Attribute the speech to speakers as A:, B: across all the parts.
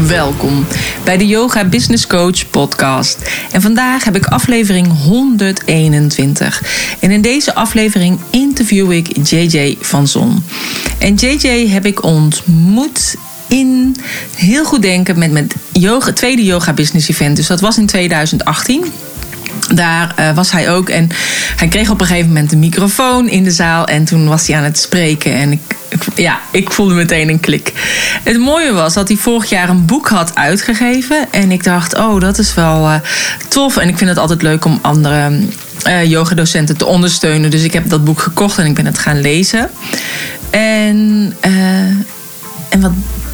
A: Welkom bij de Yoga Business Coach podcast. En vandaag heb ik aflevering 121. En in deze aflevering interview ik JJ van Zon. En JJ heb ik ontmoet in heel goed denken met mijn yoga, tweede yoga business event. Dus dat was in 2018. Daar uh, was hij ook. En hij kreeg op een gegeven moment een microfoon in de zaal. En toen was hij aan het spreken. En ik, ja, ik voelde meteen een klik. Het mooie was dat hij vorig jaar een boek had uitgegeven. En ik dacht, oh, dat is wel uh, tof. En ik vind het altijd leuk om andere uh, yogadocenten te ondersteunen. Dus ik heb dat boek gekocht en ik ben het gaan lezen. En, en wat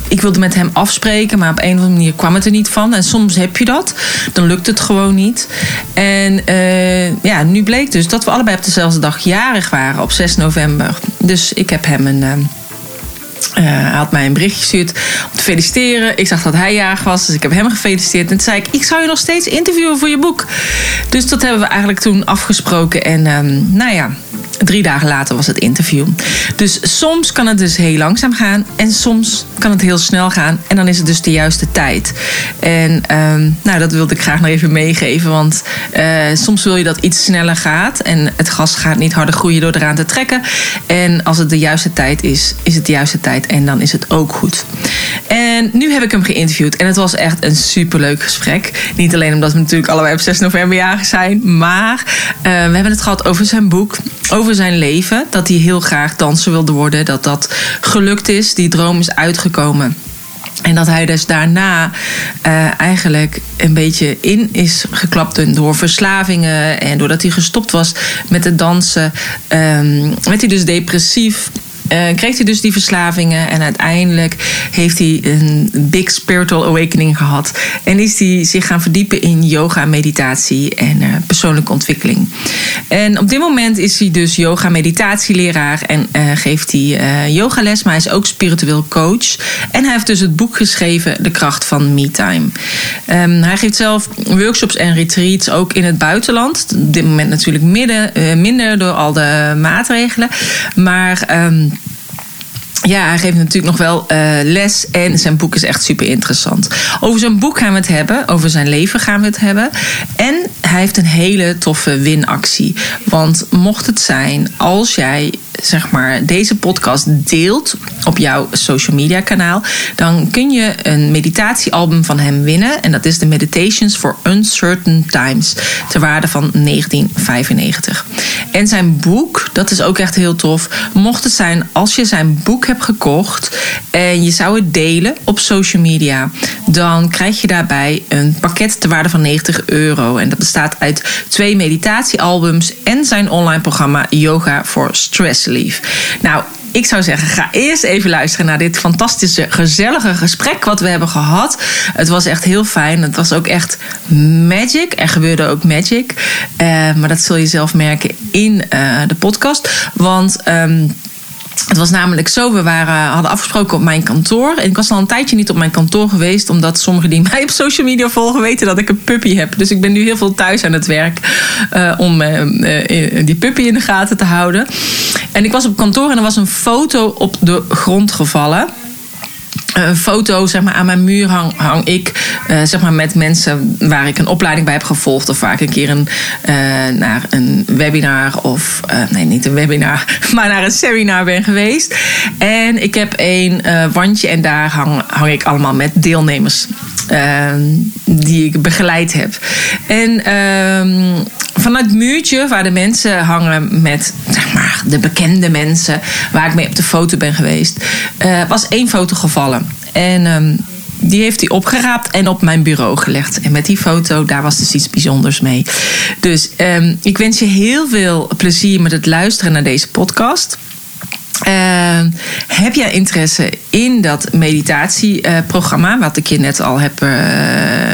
A: ik wilde met hem afspreken, maar op een of andere manier kwam het er niet van. En soms heb je dat, dan lukt het gewoon niet. En uh, ja, nu bleek dus dat we allebei op dezelfde dag jarig waren, op 6 november. Dus ik heb hem een. Uh, uh, hij had mij een berichtje gestuurd om te feliciteren. Ik zag dat hij jarig was, dus ik heb hem gefeliciteerd. En toen zei ik, ik zou je nog steeds interviewen voor je boek. Dus dat hebben we eigenlijk toen afgesproken. En um, nou ja, drie dagen later was het interview. Dus soms kan het dus heel langzaam gaan en soms kan het heel snel gaan. En dan is het dus de juiste tijd. En um, nou, dat wilde ik graag nog even meegeven. Want uh, soms wil je dat iets sneller gaat. En het gas gaat niet harder groeien door eraan te trekken. En als het de juiste tijd is, is het de juiste tijd. En dan is het ook goed. En nu heb ik hem geïnterviewd. En het was echt een superleuk gesprek. Niet alleen omdat we natuurlijk allebei op 6 november jarig zijn. Maar uh, we hebben het gehad over zijn boek. Over zijn leven. Dat hij heel graag danser wilde worden. Dat dat gelukt is. Die droom is uitgekomen. En dat hij dus daarna uh, eigenlijk een beetje in is geklapt door verslavingen. En doordat hij gestopt was met het dansen, um, werd hij dus depressief. Uh, kreeg hij dus die verslavingen en uiteindelijk heeft hij een big spiritual awakening gehad. En is hij zich gaan verdiepen in yoga, meditatie en uh, persoonlijke ontwikkeling. En op dit moment is hij dus yoga meditatieleraar en uh, geeft hij yogales, maar hij is ook spiritueel coach. En hij heeft dus het boek geschreven De kracht van me-time. Um, hij geeft zelf workshops en retreats ook in het buitenland. Op dit moment natuurlijk minder door al de maatregelen. Maar um, ja, hij geeft natuurlijk nog wel uh, les en zijn boek is echt super interessant. Over zijn boek gaan we het hebben, over zijn leven gaan we het hebben. En hij heeft een hele toffe winactie. Want mocht het zijn, als jij zeg maar, deze podcast deelt op jouw social media kanaal, dan kun je een meditatiealbum van hem winnen. En dat is de Meditations for Uncertain Times, ter waarde van 1995. En zijn boek, dat is ook echt heel tof. Mocht het zijn, als je zijn boek hebt gekocht en je zou het delen op social media, dan krijg je daarbij een pakket ter waarde van 90 euro. En dat bestaat uit twee meditatiealbums en zijn online programma Yoga for Stress Relief. Nou, ik zou zeggen, ga eerst even luisteren naar dit fantastische, gezellige gesprek wat we hebben gehad. Het was echt heel fijn. Het was ook echt magic. Er gebeurde ook magic. Uh, maar dat zul je zelf merken in uh, de podcast. Want. Um, het was namelijk zo, we waren, hadden afgesproken op mijn kantoor. En ik was al een tijdje niet op mijn kantoor geweest, omdat sommigen die mij op social media volgen weten dat ik een puppy heb. Dus ik ben nu heel veel thuis aan het werk uh, om uh, uh, die puppy in de gaten te houden. En ik was op kantoor en er was een foto op de grond gevallen een foto zeg maar, aan mijn muur hang, hang ik uh, zeg maar, met mensen waar ik een opleiding bij heb gevolgd. Of vaak een keer een, uh, naar een webinar of uh, nee, niet een webinar, maar naar een seminar ben geweest. En ik heb een wandje en daar hang, hang ik allemaal met deelnemers. Die ik begeleid heb. En vanuit het muurtje waar de mensen hangen met zeg maar, de bekende mensen waar ik mee op de foto ben geweest, uh, was één foto gevallen. En um, die heeft hij opgeraapt en op mijn bureau gelegd. En met die foto, daar was dus iets bijzonders mee. Dus ik wens je heel veel plezier met het luisteren naar deze podcast. Uh, heb jij interesse in dat meditatieprogramma, wat ik je net al heb uh,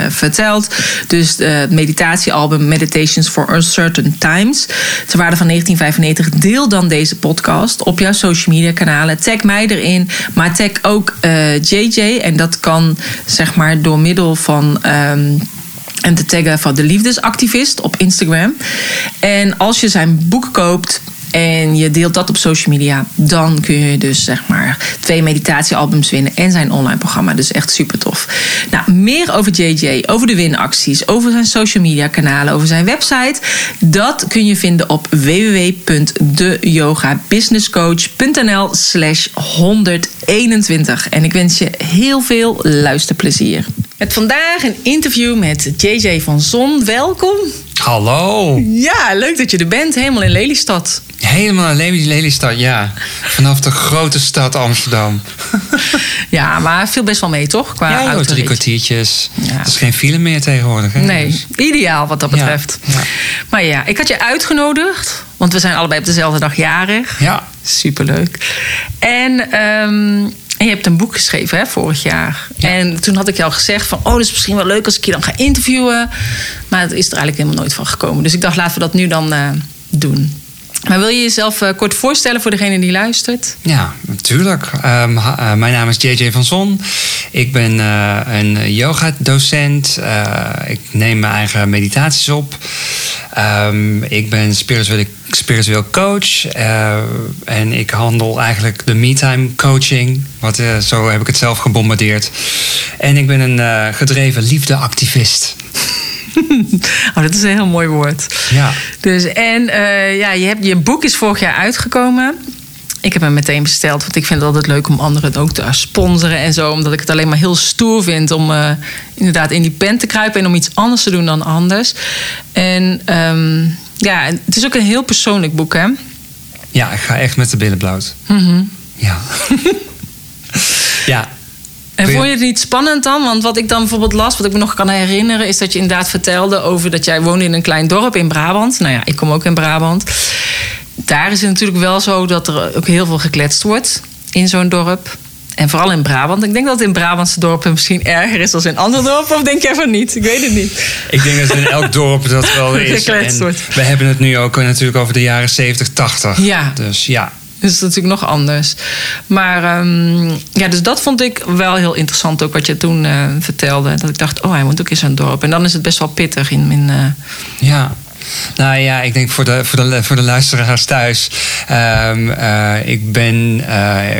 A: verteld? Dus het meditatiealbum Meditations for Uncertain Times, ter waarde van 1995. Deel dan deze podcast op jouw social media kanalen. Tag mij erin, maar tag ook JJ. En dat kan zeg maar door middel van. Um, en te taggen van de liefdesactivist op Instagram. En als je zijn boek koopt, en je deelt dat op social media, dan kun je dus zeg maar twee meditatiealbums winnen en zijn online programma. Dus echt super tof. Nou, meer over JJ, over de winacties, over zijn social media kanalen, over zijn website. Dat kun je vinden op www.deyogabusinesscoach.nl slash 121. En ik wens je heel veel luisterplezier. Met vandaag een interview met JJ van Zon. Welkom.
B: Hallo.
A: Ja, leuk dat je er bent, helemaal in Lelystad.
B: Helemaal in Lelystad, ja. Vanaf de grote stad Amsterdam.
A: ja, maar viel best wel mee, toch?
B: Qua ja, joh, drie kwartiertjes. Ja. Is geen file meer tegenwoordig. Hè?
A: Nee, dus- ideaal wat dat betreft. Ja, ja. Maar ja, ik had je uitgenodigd, want we zijn allebei op dezelfde dag jarig.
B: Ja.
A: Superleuk. En... Um, en je hebt een boek geschreven, hè, vorig jaar. En toen had ik jou gezegd van... oh, dat is misschien wel leuk als ik je dan ga interviewen. Maar het is er eigenlijk helemaal nooit van gekomen. Dus ik dacht, laten we dat nu dan uh, doen. Maar wil je jezelf uh, kort voorstellen voor degene die luistert?
B: Ja, natuurlijk. Um, uh, mijn naam is JJ van Zon. Ik ben uh, een yoga-docent. ik neem mijn eigen meditaties op. Um, ik ben spiritueel, spiritueel coach. en ik handel eigenlijk de me-time coaching. Wat, zo heb ik het zelf gebombardeerd. En ik ben een gedreven liefdeactivist.
A: Oh, dat is een heel mooi woord.
B: Ja.
A: Dus, en uh, ja, je, hebt, je boek is vorig jaar uitgekomen. Ik heb hem meteen besteld, want ik vind het altijd leuk om anderen ook te sponsoren en zo. Omdat ik het alleen maar heel stoer vind om uh, inderdaad in die pen te kruipen en om iets anders te doen dan anders. En um, ja, het is ook een heel persoonlijk boek, hè?
B: Ja, ik ga echt met de billen bloot.
A: Mm -hmm.
B: Ja. ja,
A: en vond je het niet spannend dan? Want wat ik dan bijvoorbeeld las, wat ik me nog kan herinneren, is dat je inderdaad vertelde over dat jij woonde in een klein dorp in Brabant. Nou ja, ik kom ook in Brabant. Daar is het natuurlijk wel zo dat er ook heel veel gekletst wordt in zo'n dorp. En vooral in Brabant. Ik denk dat het in Brabantse dorpen misschien erger is dan in andere dorpen. Of denk jij van niet? Ik weet het niet.
B: Ik denk dat in elk dorp dat wel is. En we hebben het nu ook natuurlijk over de jaren 70, 80.
A: Ja.
B: Dus ja,
A: dus dat is natuurlijk nog anders. Maar um, ja, dus dat vond ik wel heel interessant ook wat je toen uh, vertelde. Dat ik dacht, oh, hij moet ook in zo'n dorp. En dan is het best wel pittig in... in uh...
B: Ja, nou ja, ik denk voor de, voor de, voor de luisteraars thuis. Um, uh, ik ben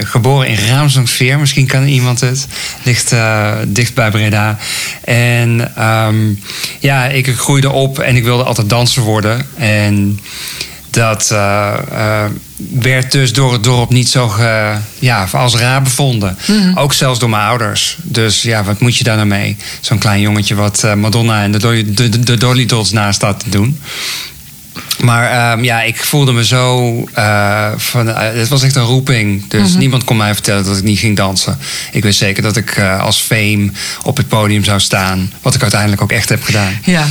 B: geboren in Raamsdonksveer. Misschien kan iemand het. Ligt uh, dicht bij Breda. En um, ja, ik groeide op en ik wilde altijd danser worden. En dat uh, uh, werd dus door het dorp niet zo ja, als raar bevonden.
A: Mhm.
B: Ook zelfs door mijn ouders. Dus ja, wat moet je daar nou mee? Zo'n klein jongetje wat Madonna en de, Dolly, de, de, de Dolly Dots naast staat te doen. Maar um, ja, ik voelde me zo. Van, het was echt een roeping. Dus
A: Mhm.
B: niemand kon mij vertellen dat ik niet ging dansen. Ik wist zeker dat ik als fame op het podium zou staan. Wat ik uiteindelijk ook echt heb gedaan.
A: Ja.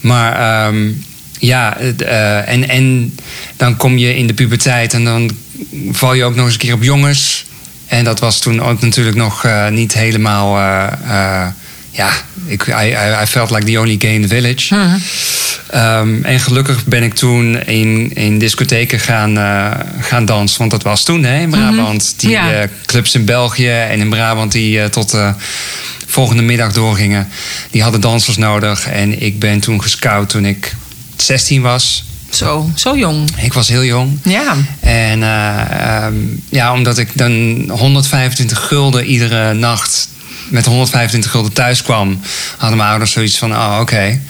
B: Maar um, ja, uh, en, en dan kom je in de puberteit en dan val je ook nog eens een keer op jongens. En dat was toen ook natuurlijk nog uh, niet helemaal. Uh, ja, ik, I, I, felt like the only gay in the village.
A: -huh.
B: um, en gelukkig ben ik toen in, in discotheken gaan, gaan dansen. Want dat was toen hè, in Brabant.
A: -huh.
B: Die
A: ja.
B: clubs in België en in Brabant die tot volgende middag doorgingen. Die hadden dansers nodig. En ik ben toen gescout toen ik 16 was.
A: Zo, zo jong.
B: Ik was heel jong.
A: Ja.
B: En uh, um, ja, omdat ik dan 125 gulden iedere nacht met 125 gulden thuis kwam, hadden mijn ouders zoiets van: oh, oké. Okay.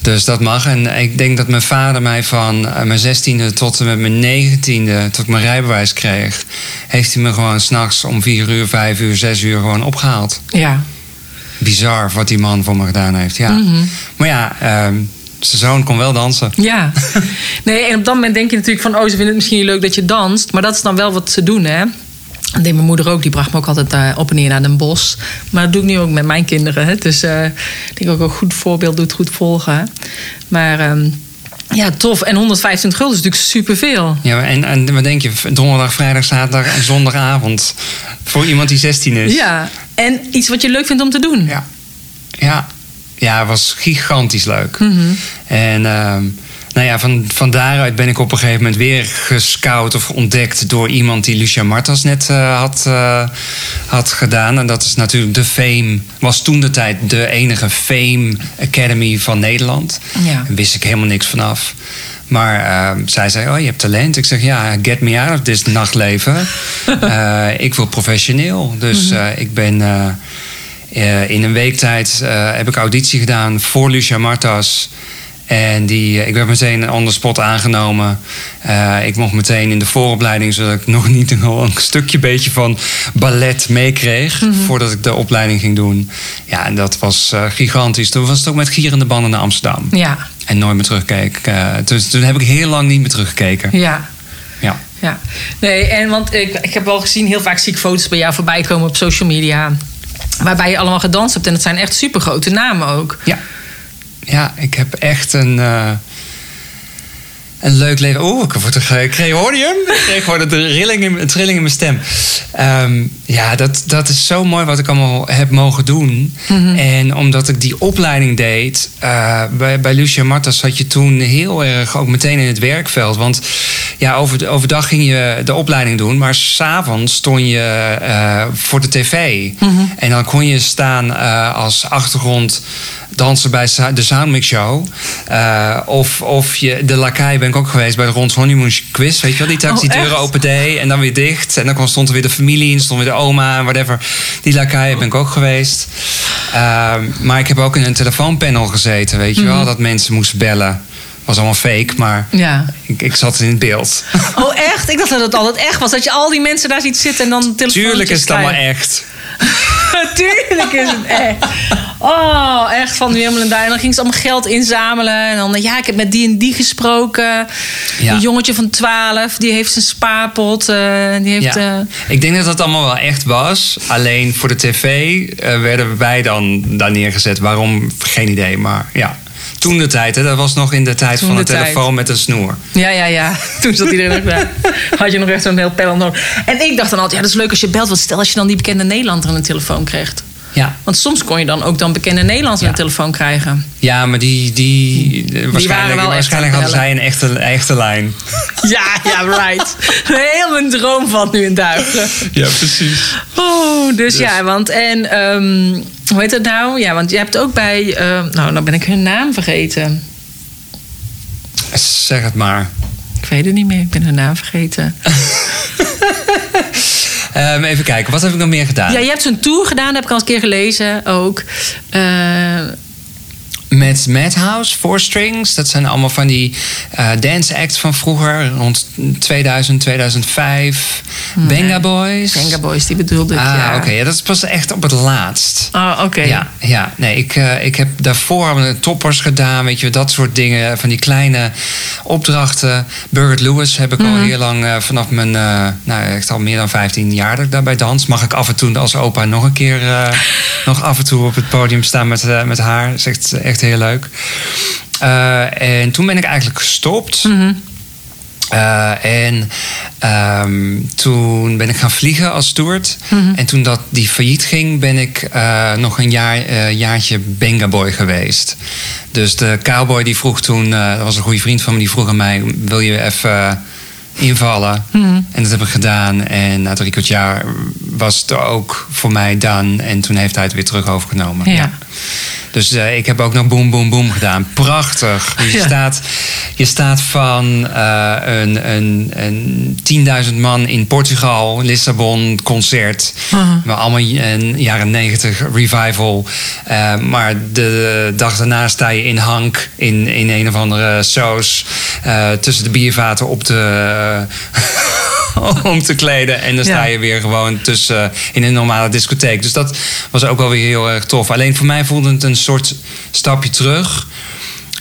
B: Dus dat mag. En ik denk dat mijn vader mij van uh, mijn 16e tot en met mijn 19e, tot ik mijn rijbewijs kreeg, heeft hij me gewoon s'nachts om 4 uur, 5 uur, 6 uur gewoon opgehaald.
A: Ja.
B: Bizar wat die man voor me gedaan heeft. Ja.
A: Mm -hmm.
B: Maar ja. Um, zijn zoon kon wel dansen.
A: Ja. Nee, en op dat moment denk je natuurlijk van... oh, ze vinden het misschien niet leuk dat je danst. Maar dat is dan wel wat ze doen, hè? Dat deed mijn moeder ook. Die bracht me ook altijd uh, op en neer naar Den Bosch. Maar dat doe ik nu ook met mijn kinderen. Hè? Dus uh, ik denk ook een goed voorbeeld doet goed volgen. Hè? Maar... Um, Ja, tof. En 125 gulden is natuurlijk superveel.
B: Ja, en, en wat denk je? Donderdag, vrijdag, zaterdag en zondagavond. Voor iemand die 16 is.
A: Ja, en iets wat je leuk vindt om te doen.
B: Ja. Ja, ja was gigantisch leuk. En ehm, nou ja, van, van daaruit ben ik op een gegeven moment weer gescout of ontdekt door iemand die Lucia Martas net eh, had, eh, had gedaan. En dat is natuurlijk de Fame, was toen de tijd de enige Fame Academy van Nederland.
A: Ja.
B: Daar wist ik helemaal niks vanaf. Maar ehm, zij zei, oh je hebt talent. Ik zeg, ja, get me out of this nachtleven. Eh, ik wil professioneel. Dus
A: Mhm.
B: ik ben... eh, in een week tijd eh, heb ik auditie gedaan voor Lucia Martas. En die, eh, ik werd meteen on the spot aangenomen. Ik mocht meteen in de vooropleiding, zodat ik nog niet een, een stukje beetje van ballet meekreeg. Voordat ik de opleiding ging doen. Ja, en dat was gigantisch. Toen was het ook met gierende banden naar Amsterdam.
A: Ja,
B: En nooit meer terugkeek. Dus toen heb ik heel lang niet meer teruggekeken.
A: ja.
B: Ja.
A: Ja, nee, en want ik, ik heb wel gezien, heel vaak zie ik foto's bij jou voorbij komen op social media. Waarbij je allemaal gedanst hebt. En dat zijn echt super grote namen ook.
B: Ja. Ja, ik heb echt een, eh, een leuk leven. Oeh, ik word er, ik kreeg, hoorde je hem? Ik kreeg gewoon een trilling in, een trilling in mijn stem. Ehm, ja, dat, dat is zo mooi wat ik allemaal heb mogen doen. En omdat ik die opleiding deed, eh, bij, bij Lucia Martas zat je toen heel erg ook meteen in het werkveld. Want ja, over, overdag ging je de opleiding doen, maar s'avonds stond je eh, voor de tv. En dan kon je staan eh, als achtergrond dansen bij de Soundmix Show. Eh, of, of je, de lakai ben ik ook geweest bij de Rond Honeymoon Quiz. Weet je wel, die telkens
A: Oh,
B: die deuren open deed en dan weer dicht. En dan stond er weer de familie in, stond weer de oma en whatever. Die lakai ben ik ook geweest. Ehm, maar ik heb ook in een telefoonpanel gezeten, weet je
A: Mhm.
B: wel. Dat mensen moesten bellen. Was allemaal fake, maar
A: Ja.
B: ik, ik zat in het beeld.
A: Oh, echt? Ik dacht dat het altijd echt was. Dat je al die mensen daar ziet zitten en dan telefoontjes
B: Tuurlijk is het allemaal echt.
A: Tuurlijk is het echt. Oh, echt van Wimmel en daar. En dan ging ze allemaal geld inzamelen. En dan, ja, ik heb met die en die gesproken.
B: Ja.
A: Een jongetje van 12, die heeft zijn spaarpot. eh, die heeft,
B: Ja.
A: eh,
B: Ik denk dat dat allemaal wel echt was. Alleen voor de tv eh, werden wij dan daar neergezet. Waarom? Geen idee. Maar ja, toen de tijd. Hè, dat was nog in de tijd
A: Toen
B: van
A: de
B: de
A: tijd.
B: telefoon met een snoer.
A: Ja, ja, ja. Toen zat iedereen nog daar. Had je nog echt zo'n heel panel nodig. En ik dacht dan altijd, ja, dat is leuk als je belt. Want stel als je dan die bekende Nederlander aan de telefoon krijgt.
B: Ja,
A: Want soms kon je dan ook dan bekende Nederlanders aan
B: Ja.
A: de telefoon krijgen.
B: ja maar die, die, eh, waarschijnlijk,
A: wel
B: waarschijnlijk
A: aan
B: hadden zij een echte, echte lijn.
A: Ja, ja, right. Heel mijn droom valt nu in duigen.
B: Ja, precies.
A: Oh, dus, ja, want en ehm, hoe heet het nou? Ja, want je hebt ook bij, ehm, nou, dan ben ik hun naam vergeten.
B: Zeg het maar.
A: Ik weet het niet meer, ik ben hun naam vergeten.
B: Ehm, even kijken, wat heb ik nog meer gedaan?
A: Ja, je hebt zo'n tour gedaan, dat heb ik al eens een keer gelezen ook. Eh,
B: Met Madhouse, Four Strings. Dat zijn allemaal van die eh, dance acts van vroeger. Rond 2000, 2005. Benga Boys.
A: Venga Boys, die bedoelde ik.
B: Ah,
A: ja.
B: oké. Ja, dat is pas echt op het laatst.
A: Ah, oké.
B: Ja, ja, nee, ik, eh, ik heb daarvoor toppers gedaan, weet je, dat soort dingen, van die kleine opdrachten. Burgert Lewis heb ik al heel lang, eh, vanaf mijn, nou echt al meer dan 15 jaar dat ik daarbij dans. Mag ik af en toe als opa nog een keer, nog af en toe op het podium staan met, met haar. Dat is echt, echt heel leuk. Eh, en toen ben ik eigenlijk gestopt. Eh, en ehm, toen ben ik gaan vliegen als steward. En toen dat die failliet ging, ben ik eh, nog een jaar, jaartje Benga Boy geweest. Dus de cowboy die vroeg toen, dat was een goede vriend van me, die vroeg aan mij: Wil je even invallen? En dat heb ik gedaan. En na drie kwart jaar was het ook voor mij dan. En toen heeft hij het weer terug overgenomen.
A: Ja.
B: Dus eh, ik heb ook nog Boom Boom Boom gedaan. Prachtig. Je,
A: Ja.
B: staat, je staat van eh, een, een, een 10.000 man in Portugal, Lissabon, concert. Maar allemaal een jaren 90 revival. Eh, maar de dag daarna sta je in Hank in, in een of andere saus. eh, tussen de biervaten op de. om te kleden. En dan sta
A: Ja.
B: je weer gewoon tussen in een normale discotheek. Dus dat was ook wel weer heel erg tof. Alleen voor mij voelde het een soort stapje terug.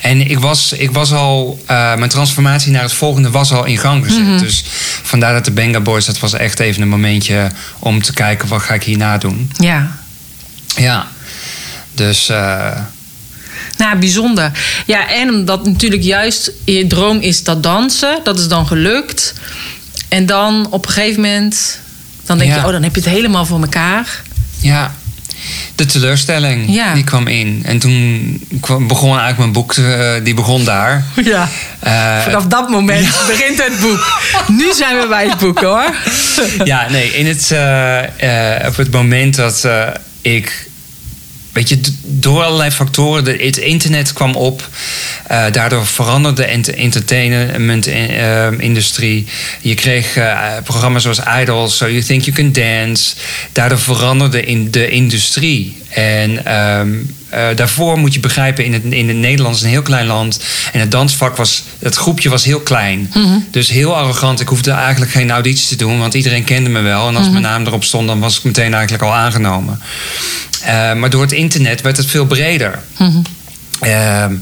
B: En ik was, ik was al, eh, mijn transformatie naar het volgende was al in gang gezet. Dus vandaar dat de Benga Boys, dat was echt even een momentje om te kijken wat ga ik hierna doen.
A: Ja.
B: Ja, dus eh,
A: Nou, bijzonder. Ja, en omdat natuurlijk juist je droom is dat dansen. Dat is dan gelukt. En dan op een gegeven moment... Dan denk
B: Ja.
A: je, oh, dan heb je het helemaal voor elkaar.
B: Ja, de teleurstelling
A: Ja.
B: die kwam in. En toen kwam- begon eigenlijk mijn boek, eh, die begon daar.
A: Ja.
B: Eh,
A: Vanaf dat moment begint het boek. Nu zijn we bij het boek, hoor.
B: ja, nee, in het, eh, op het moment dat ik. Weet je, door allerlei factoren, de, het internet kwam op. eh, daardoor veranderde de ent- entertainment-industrie. je kreeg eh, programma's zoals Idols, So You Think You Can Dance. Daardoor veranderde in de industrie. En ehm, eh, daarvoor moet je begrijpen, in het, in het Nederlands een heel klein land. En het dansvak was, het groepje was heel klein. Dus heel arrogant. Ik hoefde eigenlijk geen auditie te doen, want iedereen kende me wel. En als mijn naam erop stond, dan was ik meteen eigenlijk al aangenomen. Eh, maar door het internet werd het veel breder. Ehm,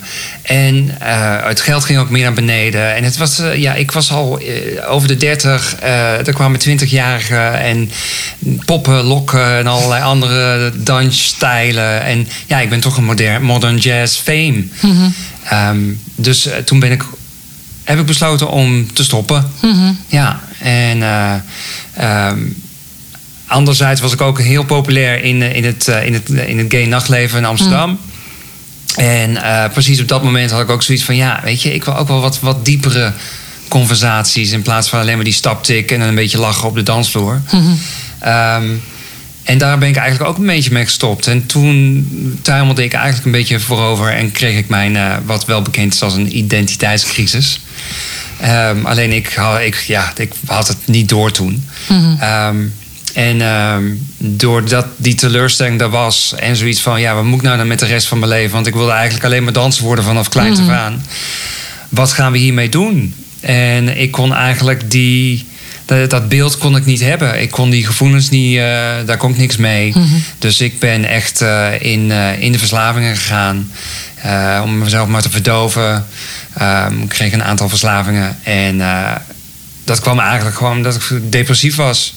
B: en eh, het geld ging ook meer naar beneden. En het was, eh, ja, ik was al over de 30. eh er kwamen 20-jarigen en poppen, lokken en allerlei andere dansstijlen. En ja, ik ben toch een modern, modern jazz fame. Ehm, dus toen ben ik, heb ik besloten om te stoppen. Ja, en eh, ehm, anderzijds was ik ook heel populair in, eh, in, het, eh, in, het, in het gay nachtleven in Amsterdam. En eh, precies op dat moment had ik ook zoiets van... ja, weet je, ik wil ook wel wat, wat diepere conversaties... in plaats van alleen maar die staptik en een beetje lachen op de dansvloer. Ehm, en daar ben ik eigenlijk ook een beetje mee gestopt. En toen tuimelde ik eigenlijk een beetje voorover... en kreeg ik mijn, eh, wat wel bekend is als een identiteitscrisis. Ehm, alleen ik, had- ik, ja, ik had het niet door toen. Ehm, en ehm, doordat die teleurstelling er was en zoiets van, ja, wat moet ik nou dan met de rest van mijn leven? Want ik wilde eigenlijk alleen maar danser worden vanaf kleins af aan. Wat gaan we hiermee doen? En ik kon eigenlijk die, dat, dat beeld kon ik niet hebben. Ik kon die gevoelens niet, eh, daar kon ik niks mee. Dus ik ben echt eh, in, eh, in de verslavingen gegaan. om mezelf maar te verdoven. Ehm, ik kreeg een aantal verslavingen. En dat kwam eigenlijk gewoon omdat ik depressief was.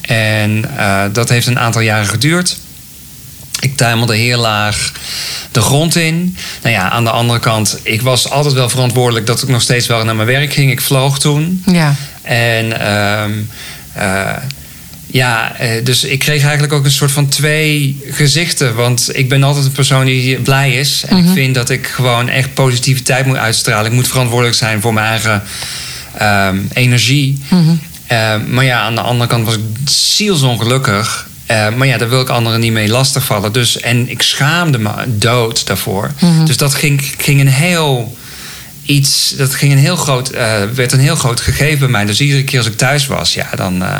B: En eh, dat heeft een aantal jaren geduurd. Ik tuimelde heel laag de grond in. Nou ja, aan de andere kant, ik was altijd wel verantwoordelijk dat ik nog steeds wel naar mijn werk ging. Ik vloog toen.
A: Ja.
B: En ehm, eh, ja, eh, dus ik kreeg eigenlijk ook een soort van twee gezichten. Want ik ben altijd een persoon die blij is. En ik vind dat ik gewoon echt positiviteit moet uitstralen. Ik moet verantwoordelijk zijn voor mijn eigen ehm, energie. Eh, maar ja, aan de andere kant was ik zielsongelukkig. Eh, maar ja, daar wil ik anderen niet mee lastigvallen. Dus, en ik schaamde me dood daarvoor. Dus dat ging, ging een heel iets, dat ging een heel groot, eh, werd een heel groot gegeven bij mij. Dus iedere keer als ik thuis was, ja, dan, eh,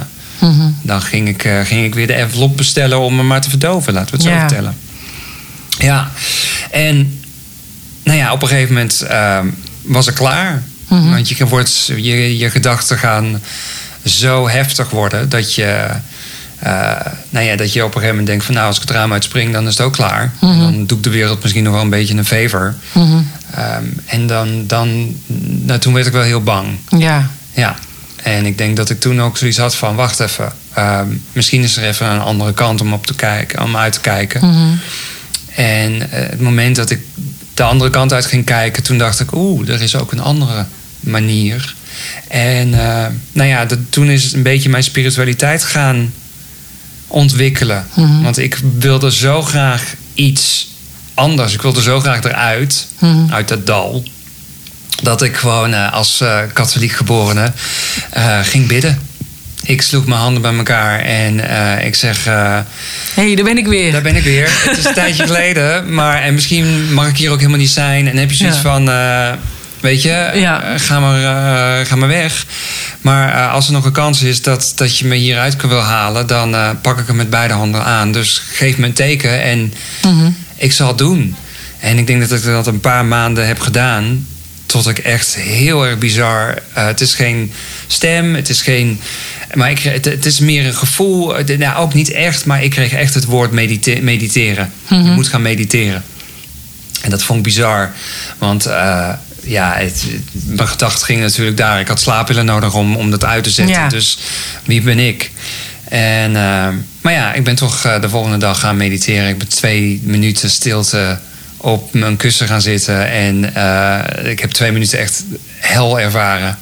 B: dan ging, ik, eh, ging ik weer de envelop bestellen om me maar te verdoven, laten we het zo vertellen. Ja, en nou ja, op een gegeven moment ehm, was ik klaar. Want je, wordt, je, je gedachten gaan zo heftig worden dat je, eh, nou ja, dat je op een gegeven moment denkt van nou, als ik het raam uitspring, dan is het ook klaar. En dan doe ik de wereld misschien nog wel een beetje een favor. Ehm, en dan, dan nou, toen werd ik wel heel bang.
A: Ja.
B: Ja. En ik denk dat ik toen ook zoiets had van wacht even. ehm, misschien is er even een andere kant om op te kijken, om uit te kijken. En eh, het moment dat ik de andere kant uit ging kijken, toen dacht ik, oeh, er is ook een andere manier. En eh, nou ja, dat, toen is het een beetje mijn spiritualiteit gaan ontwikkelen. Want ik wilde zo graag iets anders. Ik wilde zo graag eruit, uit dat dal. Dat ik gewoon eh, als eh, katholiek geborene ging bidden. Ik sloeg mijn handen bij elkaar en eh, ik zeg... eh,
A: Hé, hey, daar ben ik weer.
B: daar ben ik weer. Het is een tijdje geleden. Maar en misschien mag ik hier ook helemaal niet zijn. En heb je zoiets
A: Ja.
B: van... eh, weet je,
A: Ja.
B: ga, maar, ga maar weg. Maar als er nog een kans is dat, dat je me hieruit wil halen... dan pak ik hem met beide handen aan. Dus geef me een teken en ik zal het doen. En ik denk dat ik dat een paar maanden heb gedaan... tot ik echt heel erg bizar... het is geen stem, het is geen... Maar ik, het, het is meer een gevoel. eh, Nou, ook niet echt, maar ik kreeg echt het woord medite- mediteren. Je moet gaan mediteren. En dat vond ik bizar. Want eh, ja, het, mijn gedachten gingen natuurlijk daar. Ik had slaappillen nodig om, om dat uit te zetten.
A: Ja.
B: Dus wie ben ik? En, eh, maar ja, ik ben toch de volgende dag gaan mediteren. Ik ben twee minuten stilte op mijn kussen gaan zitten. En ik heb twee minuten echt hel ervaren.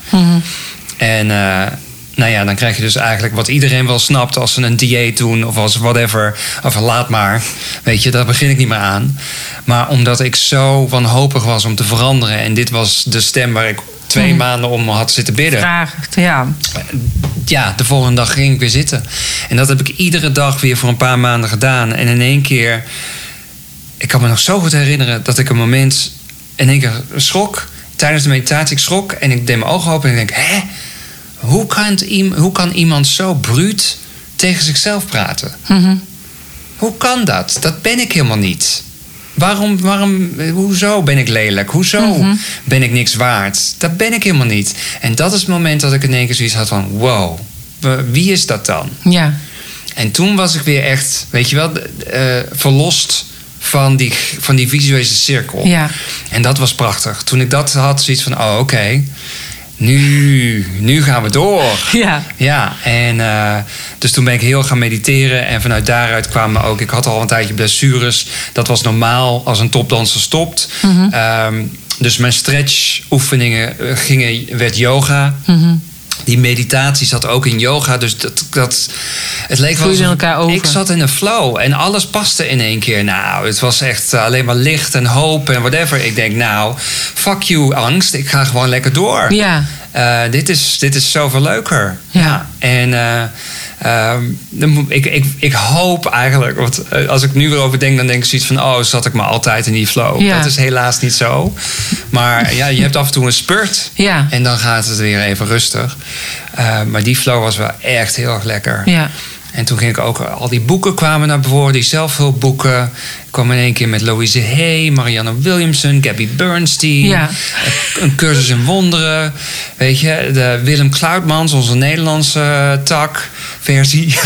B: En eh, nou ja, dan krijg je dus eigenlijk wat iedereen wel snapt als ze een dieet doen of als whatever. Of laat maar. Weet je, daar begin ik niet meer aan. Maar omdat ik zo wanhopig was om te veranderen. En dit was de stem waar ik twee maanden om had zitten bidden.
A: Vraag, ja.
B: Ja, de volgende dag ging ik weer zitten. En dat heb ik iedere dag weer voor een paar maanden gedaan. En in één keer, ik kan me nog zo goed herinneren dat ik een moment in één keer schrok. Tijdens de meditatie, ik schrok en ik deed mijn ogen open en ik denk: hè? Hoe kan, het, hoe kan iemand zo bruut tegen zichzelf praten? Hoe kan dat? Dat ben ik helemaal niet. Waarom, waarom, hoezo ben ik lelijk? Hoezo ben ik niks waard? Dat ben ik helemaal niet. En dat is het moment dat ik in één keer zoiets had van... wow, wie is dat dan?
A: Ja.
B: En toen was ik weer echt, weet je wel, eh, verlost van die, van die visuele cirkel.
A: Ja.
B: En dat was prachtig. Toen ik dat had, zoiets van, oh oké, nu, nu gaan we door.
A: Ja.
B: Ja, en eh, dus toen ben ik heel gaan mediteren. En vanuit daaruit kwamen ook... Ik had al een tijdje blessures. Dat was normaal als een topdanser stopt. Ehm, dus mijn stretch-oefeningen eh, gingen, werd yoga. Die meditatie zat ook in yoga. Dus dat, dat, het leek wel
A: elkaar over.
B: Ik zat in een flow. En alles paste in één keer. Nou, het was echt eh, alleen maar licht en hoop en whatever. Ik denk, nou, fuck you angst. Ik ga gewoon lekker door.
A: Ja.
B: Eh, dit, is, dit is zoveel leuker.
A: Ja.
B: En eh, ehm, ik, ik, ik hoop eigenlijk, want eh, als ik nu weer over denk, dan denk ik zoiets van: oh, zat ik maar altijd in die flow.
A: Ja.
B: Dat is helaas niet zo. Maar ja, je hebt af en toe een spurt.
A: Ja.
B: En dan gaat het weer even rustig. Maar die flow was wel echt heel erg lekker.
A: Ja.
B: En toen ging ik ook, al die boeken kwamen naar voren, die zelfhulpboeken. Ik kwam in één keer met Louise Hay, Marianne Williamson, Gabby Bernstein.
A: Ja.
B: Een cursus in wonderen. Weet je, de Willem Kluitmans, onze Nederlandse eh, tak, versie.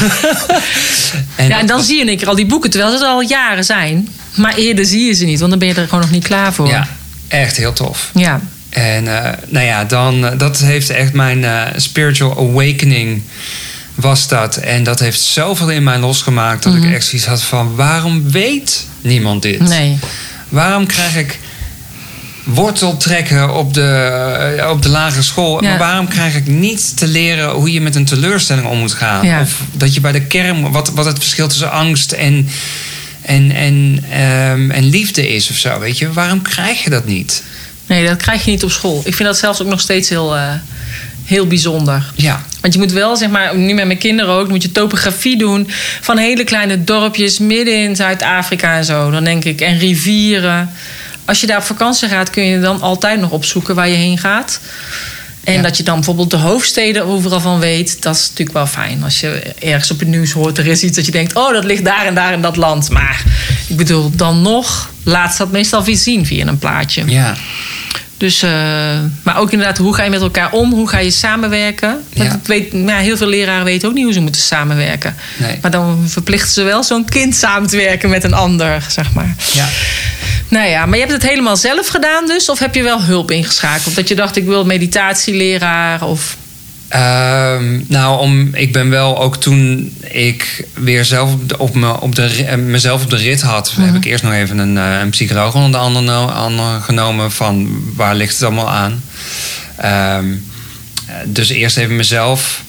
B: en
A: ja, en dan zie je in één keer al die boeken, terwijl ze er al jaren zijn. Maar eerder zie je ze niet, want dan ben je er gewoon nog niet klaar voor.
B: Ja, echt heel tof.
A: Ja.
B: En eh, nou ja, dan, eh, dat heeft echt mijn spiritual awakening was dat. En dat heeft zoveel in mij losgemaakt dat ik echt zoiets had van... waarom weet niemand dit?
A: Nee.
B: Waarom krijg ik worteltrekken op de, eh, op de lagere school?
A: Ja.
B: Maar waarom krijg ik niet te leren hoe je met een teleurstelling om moet gaan?
A: Ja.
B: Of dat je bij de kern, wat, wat het verschil tussen angst en, en, en, ehm, en liefde is of zo. Weet je, waarom krijg je dat niet?
A: Nee, dat krijg je niet op school. Ik vind dat zelfs ook nog steeds heel, eh, heel bijzonder.
B: Ja,
A: Want je moet wel, zeg maar, nu met mijn kinderen ook, moet je topografie doen van hele kleine dorpjes midden in Zuid-Afrika en zo. Dan denk ik, en rivieren. Als je daar op vakantie gaat, kun je dan altijd nog opzoeken waar je heen gaat. En
B: Ja.
A: dat je dan bijvoorbeeld de hoofdsteden overal van weet, dat is natuurlijk wel fijn. Als je ergens op het nieuws hoort, er is iets dat je denkt, oh, dat ligt daar en daar in dat land. Maar ik bedoel, dan nog laat ze dat meestal weer zien via een plaatje.
B: ja.
A: Dus, eh, maar ook inderdaad, hoe ga je met elkaar om? Hoe ga je samenwerken? Want
B: Ja.
A: weet, ja, heel veel leraren weten ook niet hoe ze moeten samenwerken.
B: Nee.
A: Maar dan verplichten ze wel zo'n kind samen te werken met een ander, zeg maar.
B: ja.
A: Nou ja, maar je hebt het helemaal zelf gedaan dus? Of heb je wel hulp ingeschakeld? Dat je dacht, ik wil meditatieleraar of...
B: Ehm, nou, om, ik ben wel ook toen ik weer zelf op, de, op, me, op de, eh, mezelf op de rit had, heb ik eerst nog even een, eh, een psycholoog onder de andere genomen van waar ligt het allemaal aan. Ehm, eh, dus eerst even mezelf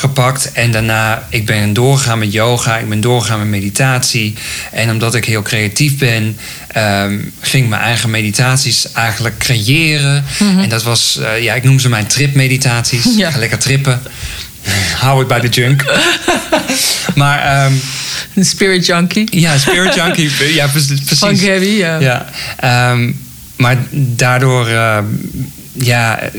B: gepakt en daarna ik ben doorgegaan met yoga, ik ben doorgegaan met meditatie en omdat ik heel creatief ben, ehm, ging ik mijn eigen meditaties eigenlijk creëren en dat was, eh, ja, ik noem ze mijn tripmeditaties.
A: Ja.
B: Ga lekker trippen. Hou het bij de junk. maar ehm,
A: Een spirit junkie?
B: ja, spirit junkie. Ja, precies.
A: Van Gabby, ja.
B: Ja, ehm, maar daardoor, ja, eh,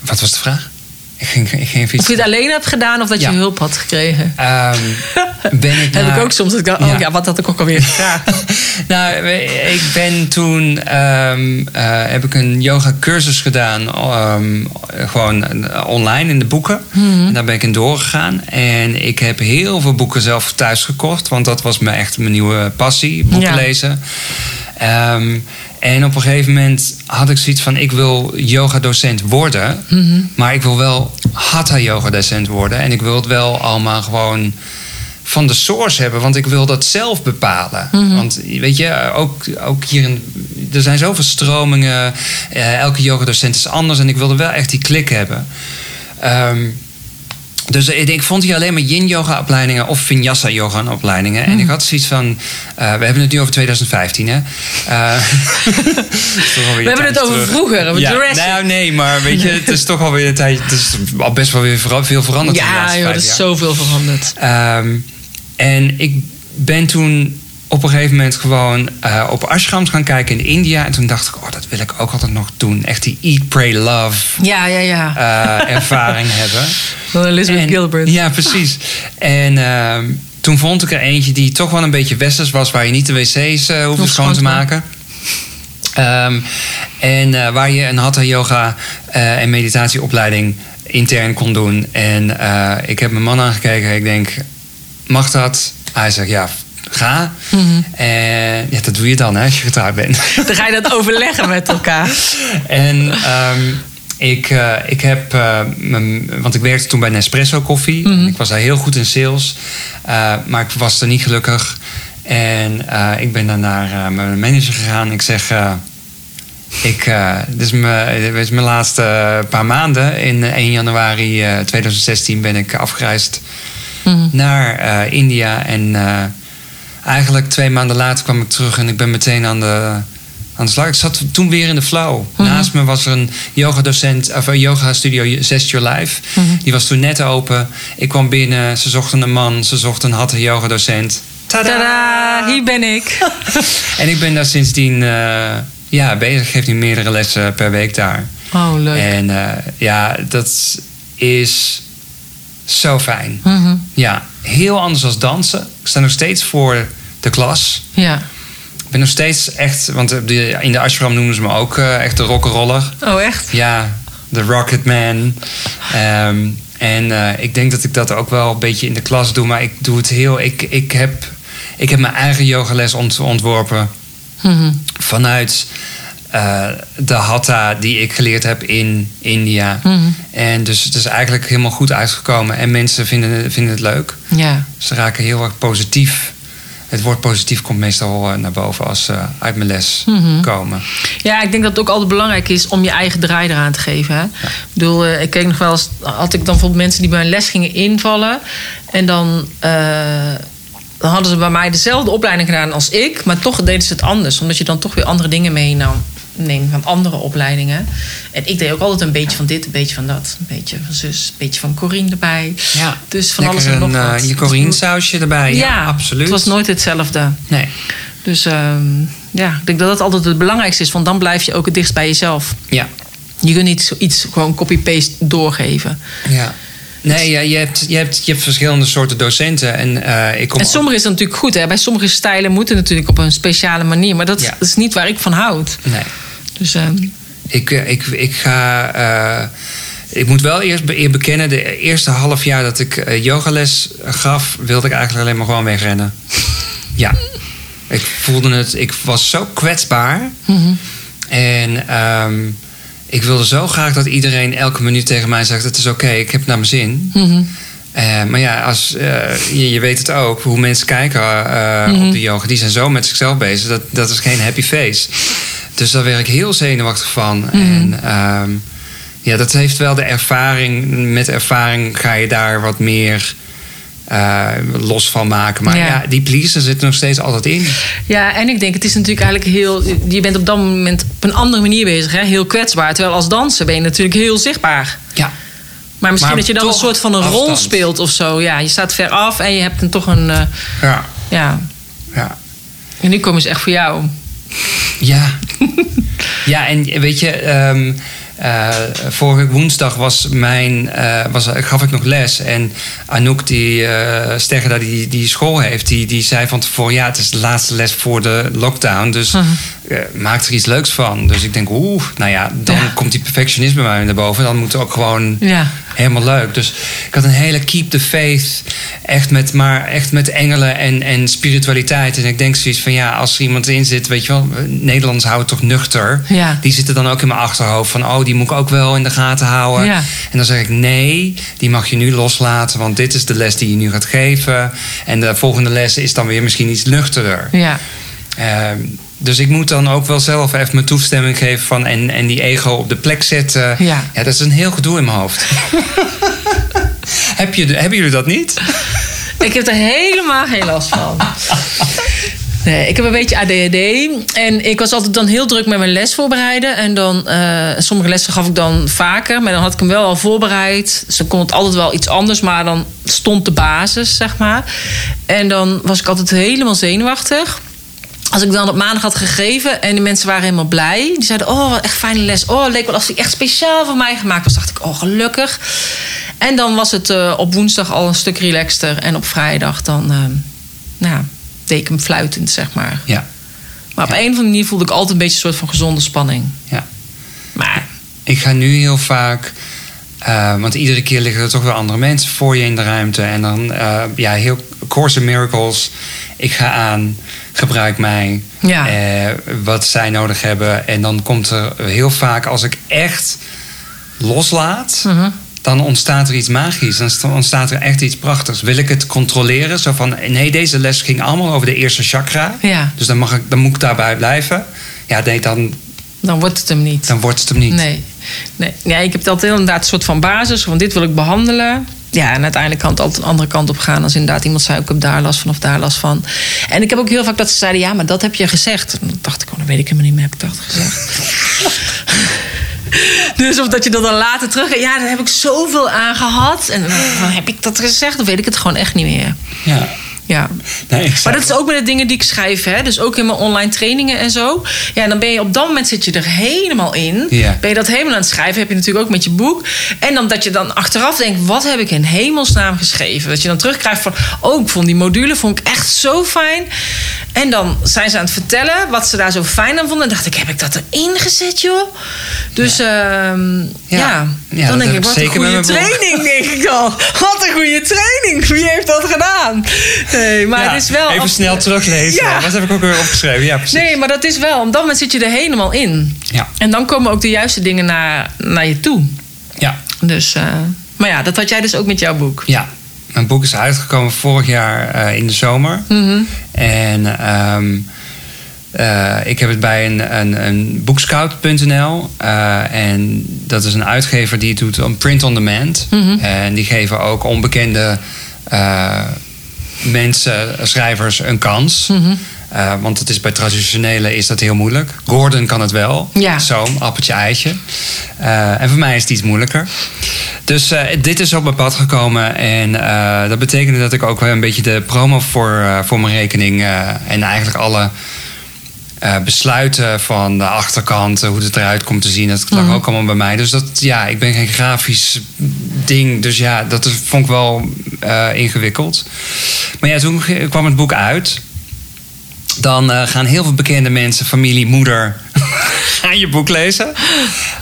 B: wat was de vraag? Ik ging, ik ging even
A: Of je het alleen hebt gedaan of dat je hulp had gekregen?
B: Ehm, ben ik
A: Heb ik ook soms. Dat ik dacht, oh
B: Ja.
A: ja. wat had ik ook alweer gevraagd?
B: nou, ik ben toen ehm, eh, heb ik een yoga cursus gedaan, ehm, gewoon eh, online in de boeken. En daar ben ik in doorgegaan. En ik heb heel veel boeken zelf thuis gekocht, want dat was me echt mijn nieuwe passie, boeken lezen. En op een gegeven moment had ik zoiets van: ik wil yoga-docent worden, maar ik wil wel hatha-yoga-docent worden. En ik wil het wel allemaal gewoon van de source hebben, want ik wil dat zelf bepalen. Want weet je, ook, ook hier in er zijn zoveel stromingen. Eh, elke yogadocent is anders. En ik wilde wel echt die klik hebben. Ehm, dus ik, vond hier alleen maar yin-yoga opleidingen of vinyasa yoga opleidingen. En ik had zoiets van, eh, we hebben het nu over 2015 hè. Eh,
A: we hebben het over
B: terug.
A: vroeger,
B: ja,
A: Jurassic.
B: Nou nee, maar weet je, het is toch alweer een tijd, het is al best wel weer veel veranderd. in de
A: Ja,
B: laatste
A: joh, er is zoveel veranderd.
B: Ehm, en ik ben toen op een gegeven moment gewoon eh, op ashrams gaan kijken in India. En toen dacht ik, oh, dat wil ik ook altijd nog doen. Echt die eat, pray, love
A: Ja, ja, ja.
B: eh, ervaring hebben.
A: Van Elizabeth
B: En-
A: Gilbert.
B: Ja, precies. En ehm, toen vond ik er eentje die toch wel een beetje westers was... waar je niet de wc's eh hoefde schoon te
A: schoon te
B: maken. Ehm, en waar je een hatha yoga en meditatieopleiding intern kon doen. En ik heb mijn man aangekeken. Ik denk, mag dat? Hij zegt, ja, ga.
A: Mhm.
B: En ja, dat doe je dan hè, als je getrouwd bent.
A: Dan ga je dat overleggen met elkaar.
B: En ehm, ik, eh, ik heb, eh, mijn- want ik werkte toen bij Nespresso koffie.
A: Mhm.
B: Ik was daar heel goed in sales, eh, maar ik was er niet gelukkig. En eh, ik ben dan naar eh, mijn manager gegaan. Ik zeg, eh, ik, eh, dit, is mijn, dit is mijn laatste paar maanden. In eh, 1 januari eh, 2016 ben ik afgereisd
A: Mhm.
B: naar eh, India. En eh, eigenlijk twee maanden later kwam ik terug en ik ben meteen aan de, aan de slag. Ik zat toen weer in de flow. Naast me was er een yoga-docent, of een yoga-studio Zest Your Life. Die was toen net open. Ik kwam binnen, ze zochten een man, ze zochten een hatte yoga-docent. Tada!
A: Tadaa, hier ben ik.
B: En ik ben daar sindsdien eh, ja, bezig. Ik geef nu meerdere lessen per week daar.
A: Oh, leuk.
B: En eh, ja, dat is zo fijn.
A: Mhm.
B: Ja, heel anders als dansen. Ik sta nog steeds voor de klas.
A: Ja.
B: Ik ben nog steeds echt, want de- in de ashram noemen ze me ook eh, echt de rock'n'roller.
A: Oh, echt?
B: Ja, de Rocket Man. Ehm, en eh, ik denk dat ik dat ook wel een beetje in de klas doe, maar ik doe het heel. Ik, ik, heb, ik heb mijn eigen yogales ont, ontworpen
A: Mhm.
B: vanuit eh, de hatha die ik geleerd heb in India.
A: Mhm.
B: En dus het is eigenlijk helemaal goed uitgekomen en mensen vinden, vinden het leuk.
A: Ja.
B: Ze raken heel erg positief. Het woord positief komt meestal eh, naar boven als ze uit mijn les
A: Mhm.
B: komen.
A: Ja, ik denk dat het ook altijd belangrijk is om je eigen draai eraan te geven. Hè? Ik bedoel, eh, ik keek nog wel eens, had ik dan bijvoorbeeld mensen die bij een les gingen invallen. En dan, dan hadden ze bij mij dezelfde opleiding gedaan als ik, maar toch deden ze het anders. Omdat je dan toch weer andere dingen meenam. Neem van andere opleidingen. En ik deed ook altijd een beetje van dit, een beetje van dat. Een beetje van zus, een beetje van Corine erbij.
B: Ja,
A: Dus van alles en nog
B: een, eh,
A: wat.
B: je Corine sausje erbij. Ja,
A: Ja,
B: absoluut.
A: Het was nooit hetzelfde.
B: Nee.
A: Dus ehm, ja, ik denk dat dat altijd het belangrijkste is. Want dan blijf je ook het dichtst bij jezelf.
B: Ja.
A: Je kunt niet iets gewoon copy-paste doorgeven.
B: ja. Nee, ja, je, hebt, je, hebt, je hebt verschillende soorten docenten. En eh, ik kom
A: En sommige is natuurlijk goed. Hè? Bij sommige stijlen moeten natuurlijk op een speciale manier. Maar dat,
B: Ja.
A: is niet waar ik van houd.
B: Nee.
A: Dus ehm,
B: Ik, eh, ik, ik ga. eh, ik moet wel eerst be- eer bekennen, de eerste half jaar dat ik eh, yogales gaf, wilde ik eigenlijk alleen maar gewoon wegrennen. Ja. Ik voelde het, ik was zo kwetsbaar.
A: mhm.
B: En ehm, ik wilde zo graag dat iedereen elke minuut tegen mij zegt: Het is oké, ik heb naar mijn zin.
A: Mhm.
B: Maar ja, als, je, je weet het ook, hoe mensen kijken
A: Mhm.
B: op de yoga. Die zijn zo met zichzelf bezig. Dat, dat is geen happy face. Dus daar werd ik heel zenuwachtig van.
A: Mhm.
B: En ehm, ja, dat heeft wel de ervaring. Met ervaring ga je daar wat meer eh, los van maken. Maar
A: Ja.
B: ja, die pleaser zit er nog steeds altijd in.
A: Ja, en ik denk, het is natuurlijk eigenlijk heel... Je bent op dat moment op een andere manier bezig. Hè? Heel kwetsbaar. Terwijl als danser ben je natuurlijk heel zichtbaar.
B: Ja,
A: Maar misschien
B: Maar
A: dat je dan een soort van een rol
B: afstand.
A: speelt of zo. Ja, je staat ver af en je hebt dan toch een... eh,
B: ja,
A: ja,
B: ja.
A: en nu komen ze echt voor jou.
B: Ja. ja, en weet je, eh, vorige woensdag was mijn, eh, was, gaf ik nog les. En Anouk, die uh, Stegger daar die, die school heeft, die, die zei van tevoren: ja, het is de laatste les voor de lockdown. Dus eh, maak er iets leuks van. Dus ik denk, oeh, nou ja, dan
A: Ja.
B: komt die perfectionisme bij mij naar boven. Dan moet het ook gewoon
A: Ja.
B: Helemaal leuk. Dus ik had een hele keep the faith. Echt met, maar echt met engelen en, en spiritualiteit. En ik denk zoiets van ja, als er iemand in zit, weet je wel, Nederlands houden toch nuchter.
A: Ja.
B: Die zitten dan ook in mijn achterhoofd van oh, die moet ik ook wel in de gaten houden.
A: Ja.
B: En dan zeg ik nee, die mag je nu loslaten, want dit is de les die je nu gaat geven. En de volgende les is dan weer misschien iets nuchterder.
A: Ja.
B: Ehm, Dus ik moet dan ook wel zelf even mijn toestemming geven van en, en die ego op de plek zetten.
A: Ja.
B: ja dat is een heel gedoe in mijn hoofd. Heb je, hebben jullie dat niet?
A: Ik heb er helemaal geen last van. Nee, ik heb een beetje ADHD. En ik was altijd dan heel druk met mijn les voorbereiden. En dan, eh, sommige lessen gaf ik dan vaker. Maar dan had ik hem wel al voorbereid. Dus dan kon het altijd wel iets anders. Maar dan stond de basis, zeg maar. En dan was ik altijd helemaal zenuwachtig. Als ik dan op maandag had gegeven en die mensen waren helemaal blij. Die zeiden, oh, wat echt fijne les. Oh, het leek wel alsof die echt speciaal voor mij gemaakt was. dacht ik, oh, gelukkig. En dan was het eh, op woensdag al een stuk relaxter. En op vrijdag dan, eh, nou deed ik hem fluitend, zeg maar.
B: Ja.
A: Maar op een of andere manier voelde ik altijd een beetje een soort van gezonde spanning.
B: ja.
A: Maar
B: Ik ga nu heel vaak, eh, want iedere keer liggen er toch wel andere mensen voor je in de ruimte. En dan, ja, heel Course in Miracles. Ik ga aan, gebruik mij,
A: Ja.
B: eh, wat zij nodig hebben. En dan komt er heel vaak, als ik echt loslaat,
A: Mhm.
B: dan ontstaat er iets magisch. Dan sta- ontstaat er echt iets prachtigs. Wil ik het controleren? Zo van, nee, deze les ging allemaal over de eerste chakra.
A: Ja.
B: Dus dan, mag ik, dan moet ik daarbij blijven. Ja, nee, dan,
A: dan wordt het hem niet.
B: dan wordt het hem niet.
A: Nee. nee. Ja, ik heb altijd inderdaad een soort van basis. Van dit wil ik behandelen. Ja, en uiteindelijk kan het altijd een andere kant op gaan. Als inderdaad iemand zei, ik heb daar last van of daar last van. En ik heb ook heel vaak dat ze zeiden, ja, maar dat heb je gezegd. Dan dacht ik, oh, dan weet ik helemaal niet meer, heb ik dat gezegd? dus of dat je dat dan later terug... Ja, daar heb ik zoveel aan gehad. En dan heb ik dat gezegd, dan weet ik het gewoon echt niet meer.
B: Ja.
A: Ja.
B: Nee.
A: Maar dat is ook met de dingen die ik schrijf, hè? Dus ook in mijn online trainingen en zo. Ja, dan ben je op dat moment zit je er helemaal in.
B: Ja.
A: Ben je dat helemaal aan het schrijven, heb je natuurlijk ook met je boek. En dan dat je dan achteraf denkt, wat heb ik in hemelsnaam geschreven? Dat je dan terugkrijgt van, oh, ik vond die module vond ik echt zo fijn. En dan zijn ze aan het vertellen wat ze daar zo fijn aan vonden. En dacht ik, heb ik dat erin gezet, joh? Dus ja, ja.
B: Ja,
A: dan
B: dat
A: denk ik, wat een goede training, denk ik dan. Wat een goede training. Wie heeft dat gedaan? Nee, maar
B: Ja,
A: het is wel...
B: Even
A: als-
B: snel teruglezen.
A: Ja.
B: Wat heb ik ook weer opgeschreven? Ja, precies.
A: Nee, maar dat is wel. Op dat moment zit je er helemaal in.
B: Ja.
A: En dan komen ook de juiste dingen naar, naar je toe.
B: Ja.
A: Dus, eh, maar ja, dat had jij dus ook met jouw boek.
B: ja. Mijn boek is uitgekomen vorig jaar eh, in de zomer.
A: Mhm.
B: En ehm, eh, ik heb het bij een, een, een boekscout.nl. en dat is een uitgever die het doet om print on demand.
A: Mhm.
B: En die geven ook onbekende mensen, schrijvers, een kans.
A: Mhm.
B: Eh, want het is bij traditionele is dat heel moeilijk. Gordon kan het wel.
A: Ja.
B: Zo, appeltje, eitje. Eh, en voor mij is het iets moeilijker. Dus eh, dit is op mijn pad gekomen. En dat betekende dat ik ook wel een beetje de promo voor, voor mijn rekening... en eigenlijk alle besluiten van de achterkant... hoe het eruit komt te zien, dat lag
A: Mhm.
B: ook allemaal bij mij. Dus dat, ja, ik ben geen grafisch ding. Dus ja, dat vond ik wel eh, ingewikkeld. Maar ja, toen kwam het boek uit dan eh, gaan heel veel bekende mensen, familie, moeder, gaan je boek lezen.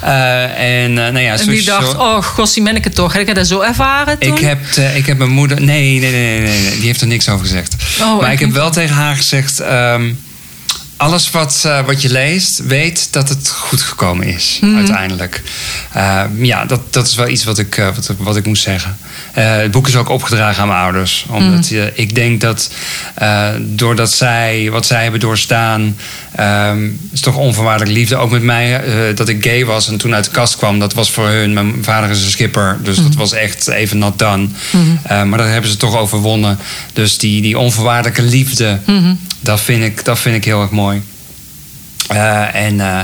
B: Eh, en nou ja,
A: En
B: je
A: dacht,
B: zo-
A: oh, gossie menneke toch. Heb ik dat zo ervaren toen?
B: ik heb, ik heb mijn moeder. Nee, nee, nee, nee, nee, die heeft er niks over gezegd.
A: Oh,
B: maar ik heb wel tegen haar gezegd. ehm, alles wat, eh, wat je leest, weet dat het goed gekomen is,
A: Mhm.
B: uiteindelijk. Ehm, ja, dat, dat is wel iets wat ik, eh, wat, wat ik moest zeggen. Eh, het boek is ook opgedragen aan mijn ouders. Omdat
A: Mhm.
B: ik denk dat doordat zij, wat zij hebben doorstaan, ehm, is toch onvoorwaardelijk liefde. Ook met mij, eh, dat ik gay was en toen uit de kast kwam, dat was voor hun. Mijn vader is een skipper, dus dat was echt even not done. Eh, maar daar hebben ze toch overwonnen. Dus die, die onvoorwaardelijke liefde, dat, vind ik, dat vind ik heel erg mooi. Eh, en eh,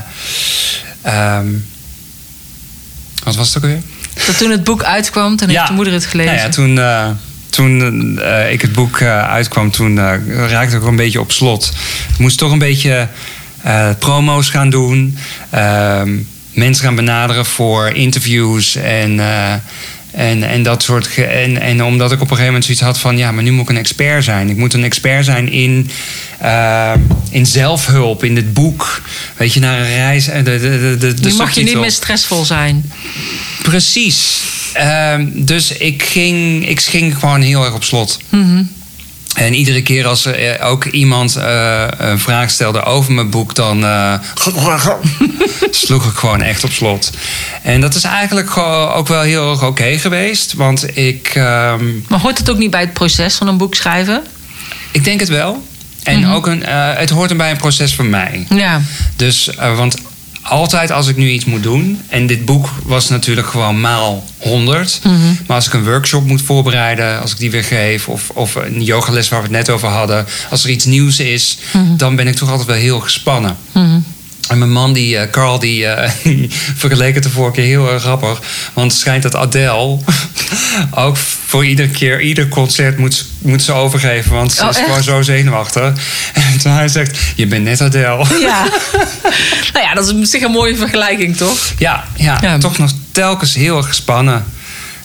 B: ehm, wat was het ook weer?
A: Dat toen het boek uitkwam, toen heeft je moeder het gelezen.
B: Nou ja, toen toen eh, ik het boek eh, uitkwam, toen eh, raakte ik ook een beetje op slot. Ik moest toch een beetje promo's gaan doen. ehm, mensen gaan benaderen voor interviews en... en, en dat soort. En, en omdat ik op een gegeven moment zoiets had van. Ja, maar nu moet ik een expert zijn. Ik moet een expert zijn in, in zelfhulp, in dit boek. Weet je, naar een reis. De, de, de, de, de
A: nu mag je niet meer stressvol zijn.
B: Precies. Ehm, dus ik ging, ik ging gewoon heel erg op slot.
A: Mhm.
B: En iedere keer als er eh, ook iemand eh, een vraag stelde over mijn boek, dan eh, sloeg ik gewoon echt op slot. En dat is eigenlijk ook wel heel erg oké geweest. Want ik, ehm,
A: Maar hoort het ook niet bij het proces van een boek schrijven?
B: ik denk het wel. En ook een, het hoort erbij een proces voor mij.
A: Ja.
B: Dus, want altijd als ik nu iets moet doen, en dit boek was natuurlijk gewoon maal 100. Maar als ik een workshop moet voorbereiden, als ik die weer geef, of, of een yogales waar we het net over hadden, als er iets nieuws is, dan ben ik toch altijd wel heel gespannen. En mijn man, die, eh, Carl, die, die vergeleek het de vorige keer heel erg grappig. Want het schijnt dat Adele ook voor iedere keer, ieder concert moet, moet ze overgeven. Want ze
A: Oh,
B: is
A: echt?
B: gewoon zo zenuwachtig. En toen hij zegt, je bent net Adele.
A: Ja. nou ja, dat is op zich een mooie vergelijking, toch?
B: Ja, ja,
A: Ja.
B: toch nog telkens heel erg gespannen.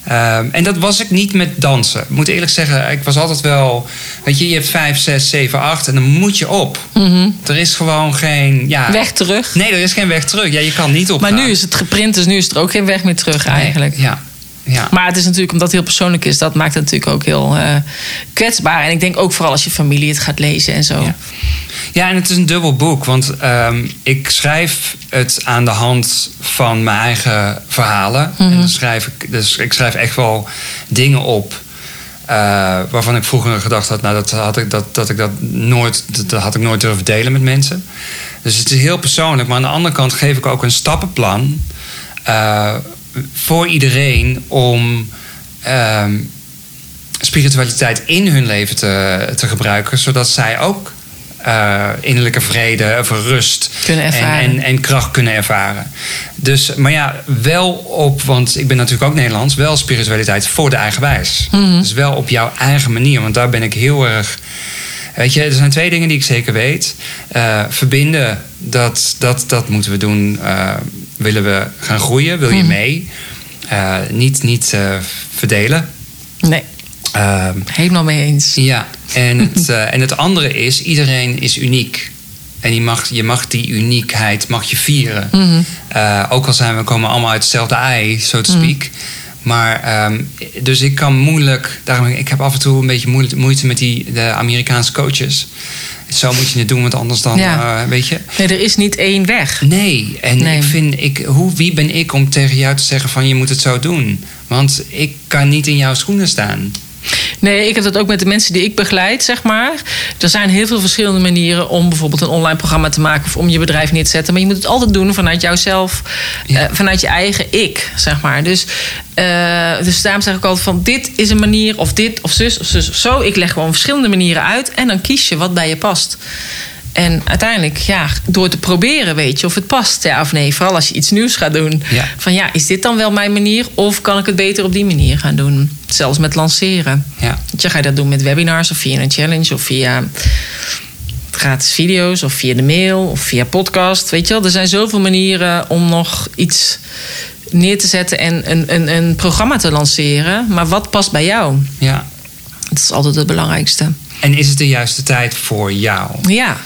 B: Ehm, en dat was ik niet met dansen. Ik moet eerlijk zeggen, ik was altijd wel... Weet je, je hebt vijf, zes, zeven, acht en dan moet je op. Er is gewoon geen... Ja,
A: Mhm. Weg terug.
B: Nee, er is geen weg terug. Ja, je kan niet op.
A: Maar nu is het geprint, dus nu is er ook geen weg meer terug eigenlijk.
B: Ja, ja.
A: Maar het is natuurlijk, omdat het heel persoonlijk is, dat maakt het natuurlijk ook heel eh, kwetsbaar. En ik denk ook vooral als je familie het gaat lezen en zo.
B: Ja. Ja, en het is een dubbel boek. Want ehm, ik schrijf het aan de hand van mijn eigen verhalen. En dan schrijf ik, dus ik schrijf echt wel dingen op. eh, waarvan ik vroeger gedacht had, nou, dat, had ik, dat, dat ik dat nooit, dat, dat had ik nooit durven delen met mensen. Dus het is heel persoonlijk. Maar aan de andere kant geef ik ook een stappenplan eh, voor iedereen om ehm, spiritualiteit in hun leven te, te gebruiken, zodat zij ook eh, innerlijke vrede of rust en, en kracht kunnen ervaren. Dus, maar ja, wel op, want ik ben natuurlijk ook Nederlands, wel spiritualiteit voor de eigen wijs.
A: Mhm.
B: Dus wel op jouw eigen manier, want daar ben ik heel erg. Weet je, er zijn twee dingen die ik zeker weet. Eh, verbinden, dat, dat, dat moeten we doen. Eh, willen we gaan groeien? Wil je
A: Mhm.
B: mee? Eh, niet niet eh, verdelen.
A: Nee,
B: Ehm,
A: helemaal mee eens.
B: ja, en het, eh, en het andere is, iedereen is uniek. En je mag, je mag die uniekheid mag je vieren.
A: Mhm.
B: Ook al zijn we komen allemaal uit hetzelfde ei, so to speak. Maar, ehm, dus ik kan moeilijk... Daarom, ik heb af en toe een beetje moeite, moeite met die, de Amerikaanse coaches. Zo moet je het doen, want anders dan,
A: Ja.
B: eh, weet je...
A: Nee, er is niet één weg.
B: Nee, en
A: Nee.
B: ik vind, ik, hoe, wie ben ik om tegen jou te zeggen van je moet het zo doen? Want ik kan niet in jouw schoenen staan.
A: Nee, ik heb dat ook met de mensen die ik begeleid, zeg maar. Er zijn heel veel verschillende manieren om bijvoorbeeld een online programma te maken of om je bedrijf neer te zetten. Maar je moet het altijd doen vanuit jouzelf,
B: Ja.
A: eh, vanuit je eigen ik, zeg maar. Dus, eh, dus daarom zeg ik altijd van dit is een manier of dit of zus of zus of zo. Ik leg gewoon verschillende manieren uit en dan kies je wat bij je past. En uiteindelijk, ja, door te proberen weet je of het past, ja of nee. Vooral als je iets nieuws gaat doen.
B: Ja.
A: Van ja, is dit dan wel mijn manier? Of kan ik het beter op die manier gaan doen? Zelfs met lanceren.
B: Ja.
A: Je, ga je dat doen met webinars of via een challenge of via gratis video's of via de mail of via podcast. Weet je wel, er zijn zoveel manieren om nog iets neer te zetten en een, een, een programma te lanceren. Maar wat past bij jou?
B: ja.
A: Dat is altijd het belangrijkste.
B: En is het de juiste tijd voor jou?
A: Ja,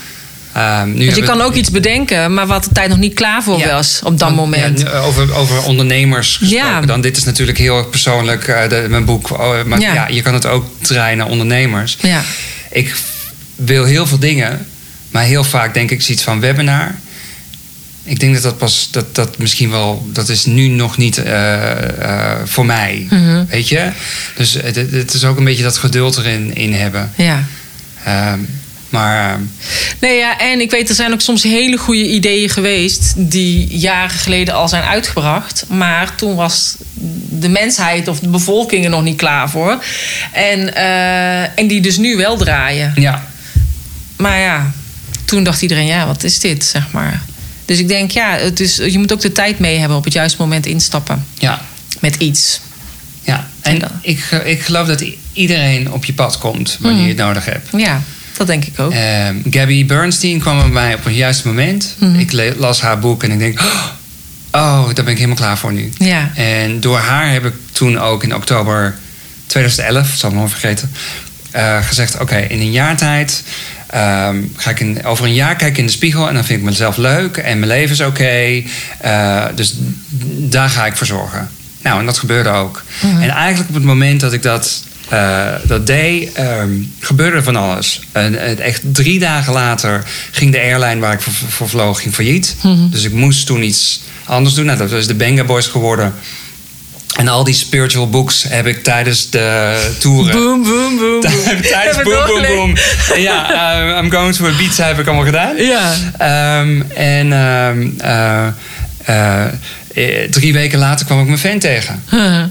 B: Nu
A: want je kan ook iets bedenken, maar wat de tijd nog niet klaar voor
B: Ja.
A: was op dat
B: Want,
A: moment.
B: ja, nu over, over ondernemers gesproken
A: Ja.
B: dan. Dit is natuurlijk heel erg persoonlijk, eh, de, mijn boek. oh, maar
A: Ja.
B: je kan het ook draaien naar ondernemers.
A: Ja.
B: Ik wil heel veel dingen, maar heel vaak denk ik zoiets van webinar. Ik denk dat dat pas, dat, dat misschien wel, dat is nu nog niet eh, eh, voor mij.
A: Mhm.
B: Weet je? Dus het, het is ook een beetje dat geduld erin in hebben.
A: ja.
B: Ehm, maar ehm,
A: Nee, ja, en ik weet, er zijn ook soms hele goede ideeën geweest die jaren geleden al zijn uitgebracht. Maar toen was de mensheid of de bevolking er nog niet klaar voor. En, eh, en die dus nu wel draaien.
B: ja,
A: Maar ja, toen dacht iedereen, ja, wat is dit, zeg maar. Dus ik denk, ja, het is, je moet ook de tijd mee hebben op het juiste moment instappen
B: ja.
A: met iets.
B: Ja,
A: En
B: ik, ik geloof dat iedereen op je pad komt wanneer je het nodig hebt.
A: Ja, dat denk ik ook.
B: Ehm, Gabby Bernstein kwam bij mij op een juiste moment.
A: Mhm.
B: Ik las haar boek en ik denk... Oh, daar ben ik helemaal klaar voor nu.
A: Ja.
B: En door haar heb ik toen ook in oktober 2011, zal ik maar vergeten... eh, gezegd, oké, in een jaar tijd... ehm, ga ik in, over een jaar kijken in de spiegel en dan vind ik mezelf leuk en mijn leven is oké. Eh, dus daar ga ik voor zorgen. Nou, en dat gebeurde ook. En eigenlijk op het moment dat ik dat, eh, dat deed, ehm, gebeurde van alles. En, echt drie dagen later ging de airline waar ik voor, voor vloog ging failliet. Dus ik moest toen iets anders doen. Nou, dat was de Benga Boys geworden. En al die spiritual books heb ik tijdens de toeren.
A: Boom, boom, boom. boom.
B: tijdens boom, boom,
A: doorgelezen.
B: boom. Ja, eh, I'm going to Ibiza heb ik allemaal gedaan.
A: Ja.
B: Ehm, en ehm, eh, drie weken later kwam ik mijn fan tegen.
A: Huh.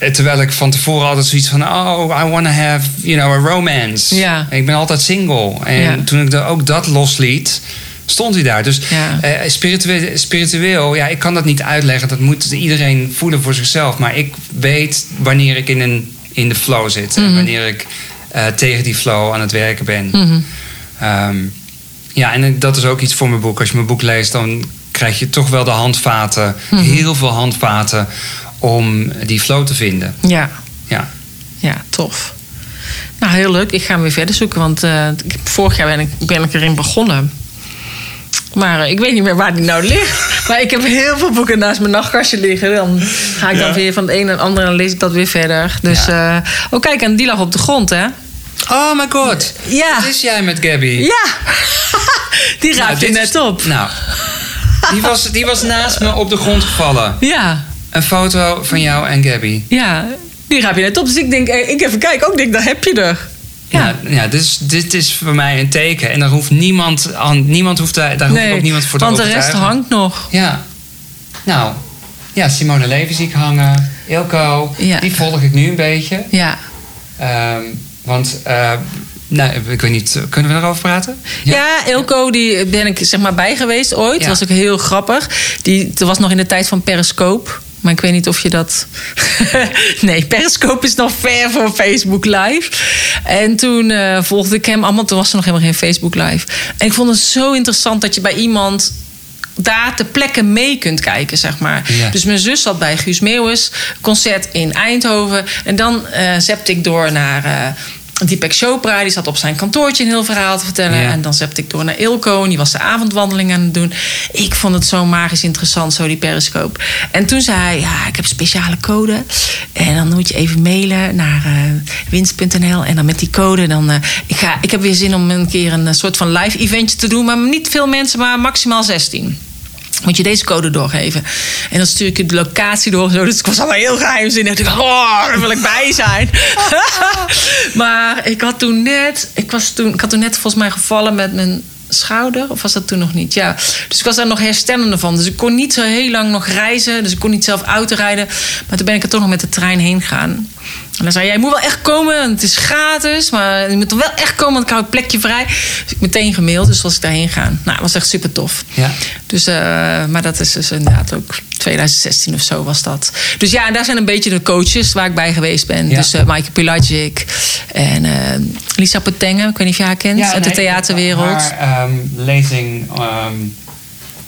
B: Eh, Terwijl ik van tevoren altijd zoiets van... Oh, I want to have, you know, a romance.
A: Ja.
B: Ik ben altijd single. En
A: Ja.
B: toen ik er ook dat losliet... stond hij daar. Dus
A: Ja.
B: eh, spiritueel, spiritueel, ja, ik kan dat niet uitleggen. Dat moet iedereen voelen voor zichzelf. Maar ik weet wanneer ik in, een, in de flow zit.
A: Mhm.
B: En wanneer ik eh, tegen die flow aan het werken ben.
A: Mhm.
B: Ehm, ja, en dat is ook iets voor mijn boek. Als je mijn boek leest, dan krijg je toch wel de handvaten.
A: Mhm.
B: Heel veel handvaten om die flow te vinden.
A: Ja.
B: Ja.
A: Ja, tof. Nou, heel leuk. Ik ga hem weer verder zoeken, want eh, vorig jaar ben ik, ben ik erin begonnen. Maar eh, ik weet niet meer waar die nou ligt. Maar ik heb heel veel boeken naast mijn nachtkastje liggen. Dan ga ik dan
B: Ja.
A: weer van het een en het andere en lees ik dat weer verder. Dus, eh, oh kijk, en die lag op de grond, hè?
B: Oh my god.
A: Ja.
B: Wat is jij met Gabby?
A: Ja! die
B: Nou, dit
A: net op.
B: Nou, die was, die was naast me op de grond gevallen.
A: Ja,
B: Een foto van jou en Gabby.
A: ja. Die raap je net op. Dus ik denk, eh, ik even kijken. Ook denk, daar heb je er.
B: Ja, ja dit, is, dit is voor mij een teken. En daar hoeft niemand, aan, niemand hoeft daar, daar hoeft ook niemand voor te
A: want de rest hangt nog.
B: Ja. Nou, ja, Simone Levy zie ik hangen. Ilko,
A: Ja.
B: die volg ik nu een beetje.
A: Ja.
B: Ehm, want, eh, nou, ik weet niet, kunnen we erover praten?
A: Ja, Ilko, die ben ik zeg maar bij geweest ooit.
B: Ja.
A: Dat was ook heel grappig. Die, dat was nog in de tijd van Periscope. Maar ik weet niet of je dat. nee, Periscope is nog ver voor Facebook Live. En toen eh, volgde ik hem allemaal. Toen was er nog helemaal geen Facebook Live. En ik vond het zo interessant dat je bij iemand daar ter plekke mee kunt kijken, zeg maar.
B: Ja.
A: Dus mijn zus zat bij Guus Meeuwis, concert in Eindhoven. En dan zepte ik door naar eh Deepak Chopra. Die zat op zijn kantoortje een heel verhaal te vertellen.
B: Ja.
A: En dan zepte ik door naar Ilko. En die was de avondwandeling aan het doen. Ik vond het zo magisch interessant, zo die periscope. En toen zei hij, ja, ik heb speciale code. En dan moet je even mailen naar eh, winst.nl. En dan met die code, dan... eh, ik, ga, ik heb weer zin om een keer een eh, soort van live eventje te doen. Maar niet veel mensen, maar maximaal 16 moet je deze code doorgeven. En dan stuur ik je de locatie door. Zo. Dus ik was allemaal heel geheimzinnig. Ik oh, daar wil ik bij zijn. maar ik had toen net... Ik, was toen, ik had toen net volgens mij gevallen met mijn schouder. Of was dat toen nog niet? Ja. Dus ik was daar nog herstellende van. Dus ik kon niet zo heel lang nog reizen. Dus ik kon niet zelf autorijden. Maar toen ben ik er toch nog met de trein heen gegaan. En dan zei jij moet wel echt komen. Het is gratis. Maar je moet er wel echt komen, want ik hou een plekje vrij. Dus ik meteen gemaild. Dus was ik daarheen gaan. Nou, het was echt super tof.
B: Ja.
A: Dus, eh, maar dat is dus inderdaad ook 2016 of zo was dat. Dus ja, en daar zijn een beetje de coaches waar ik bij geweest ben.
B: Ja.
A: Dus eh Maaike Pilagic en eh, Lisa Potengen. Ik weet niet of je haar kent uit de theaterwereld.
B: Haar ehm, lezing ehm,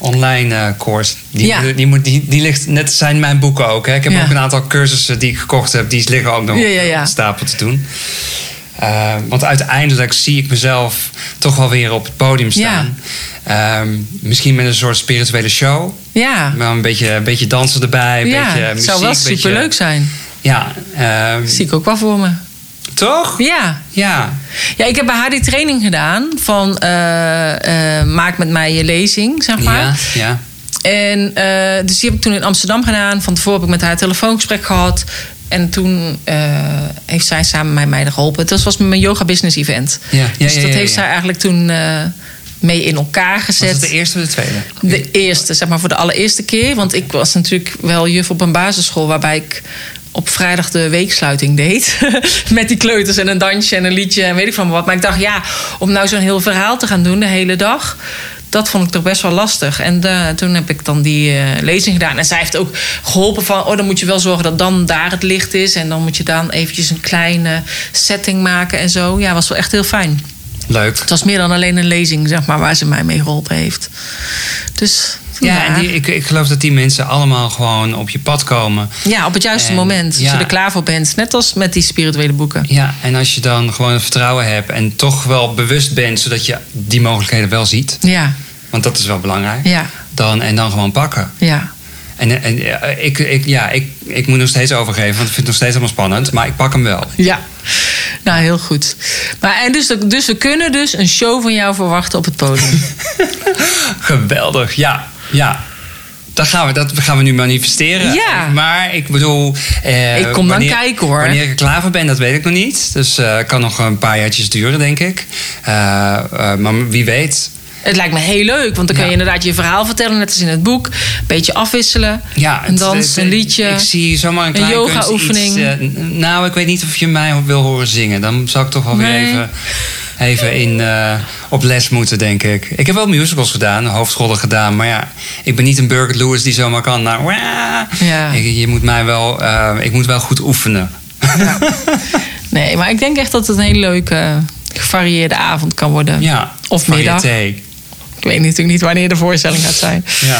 B: online eh course, die,
A: Ja.
B: die, moet, die, die ligt net zijn mijn boeken ook. Hè. Ik heb
A: Ja.
B: ook een aantal cursussen die ik gekocht heb, die liggen ook nog
A: Ja, ja, ja.
B: op de stapel te doen. Eh, want uiteindelijk zie ik mezelf toch wel weer op het podium staan. Ehm, misschien met een soort spirituele show.
A: Ja,
B: Maar een beetje, een beetje dansen erbij, een
A: ja
B: beetje
A: het
B: muziek.
A: zou wel
B: beetje-
A: super leuk zijn.
B: Ja, ehm,
A: zie ik ook wel voor me.
B: Toch?
A: Ja.
B: Ja.
A: ja, ik heb bij haar die training gedaan van eh, eh, maak met mij je lezing, zeg maar.
B: Ja, ja.
A: En eh, dus die heb ik toen in Amsterdam gedaan. Van tevoren heb ik met haar een telefoongesprek gehad. En toen heeft zij samen met mij geholpen. Dat was mijn yoga business event.
B: Ja, ja,
A: dus dat
B: ja,
A: heeft zij eigenlijk toen mee in elkaar
B: Was
A: gezet.
B: het de eerste of de tweede?
A: De eerste, zeg maar voor de allereerste keer. Want ik was natuurlijk wel juf op een basisschool waarbij ik op vrijdag de weeksluiting deed. Met die kleuters en een dansje en een liedje en weet ik van wat. Maar ik dacht, ja, om nou zo'n heel verhaal te gaan doen de hele dag. Dat vond ik toch best wel lastig. En eh, toen heb ik dan die eh, lezing gedaan. En zij heeft ook geholpen van... oh, dan moet je wel zorgen dat dan daar het licht is. En dan moet je dan eventjes een kleine setting maken en zo. Ja, was wel echt heel fijn.
B: Leuk.
A: Het was meer dan alleen een lezing, zeg maar, waar ze mij mee geholpen heeft. Dus
B: Ja, en die, ik, ik geloof dat die mensen allemaal gewoon op je pad komen.
A: Ja, op het juiste
B: En,
A: moment. Als
B: ja.
A: je er klaar voor bent. Net als met die spirituele boeken.
B: Ja, en als je dan gewoon vertrouwen hebt en toch wel bewust bent, zodat je die mogelijkheden wel ziet,
A: Ja,
B: want dat is wel belangrijk,
A: ja,
B: dan, en dan gewoon pakken.
A: ja.
B: En, en ik, ik, ja, ik, ik moet nog steeds overgeven, want ik vind het nog steeds allemaal spannend, maar ik pak hem wel.
A: Ja. Nou, heel goed. Maar, en dus, dus we kunnen dus een show van jou verwachten op het podium.
B: Geweldig, ja. Ja. Dat gaan, we, dat gaan we nu manifesteren.
A: Ja.
B: Maar ik bedoel... eh,
A: Ik kom dan kijken, hoor.
B: Wanneer ik er klaar voor ben, dat weet ik nog niet. Dus eh, het kan nog een paar jaartjes duren, denk ik. Eh, eh, maar wie weet.
A: Het lijkt me heel leuk, want dan kun je
B: Ja.
A: inderdaad je verhaal vertellen, net als in het boek. Een beetje afwisselen.
B: Ja,
A: een dans,
B: het-
A: een liedje.
B: Ik zie zomaar een
A: een yoga-oefening.
B: nou, ik weet niet of je mij wil horen zingen. Dan zou ik toch wel weer
A: Nee.
B: even, even in, eh, op les moeten, denk ik. Ik heb wel musicals gedaan, hoofdrollen gedaan. Maar ja, ik ben niet een Burger Lewis die zomaar kan. Nou.
A: Ja.
B: ik, je moet mij wel, eh, ik moet wel goed oefenen.
A: Nee, maar ik denk echt dat het een hele leuke, gevarieerde avond kan worden.
B: Ja,
A: Of middag.
B: variété.
A: Ik weet natuurlijk niet wanneer de voorstelling gaat zijn.
B: Ja.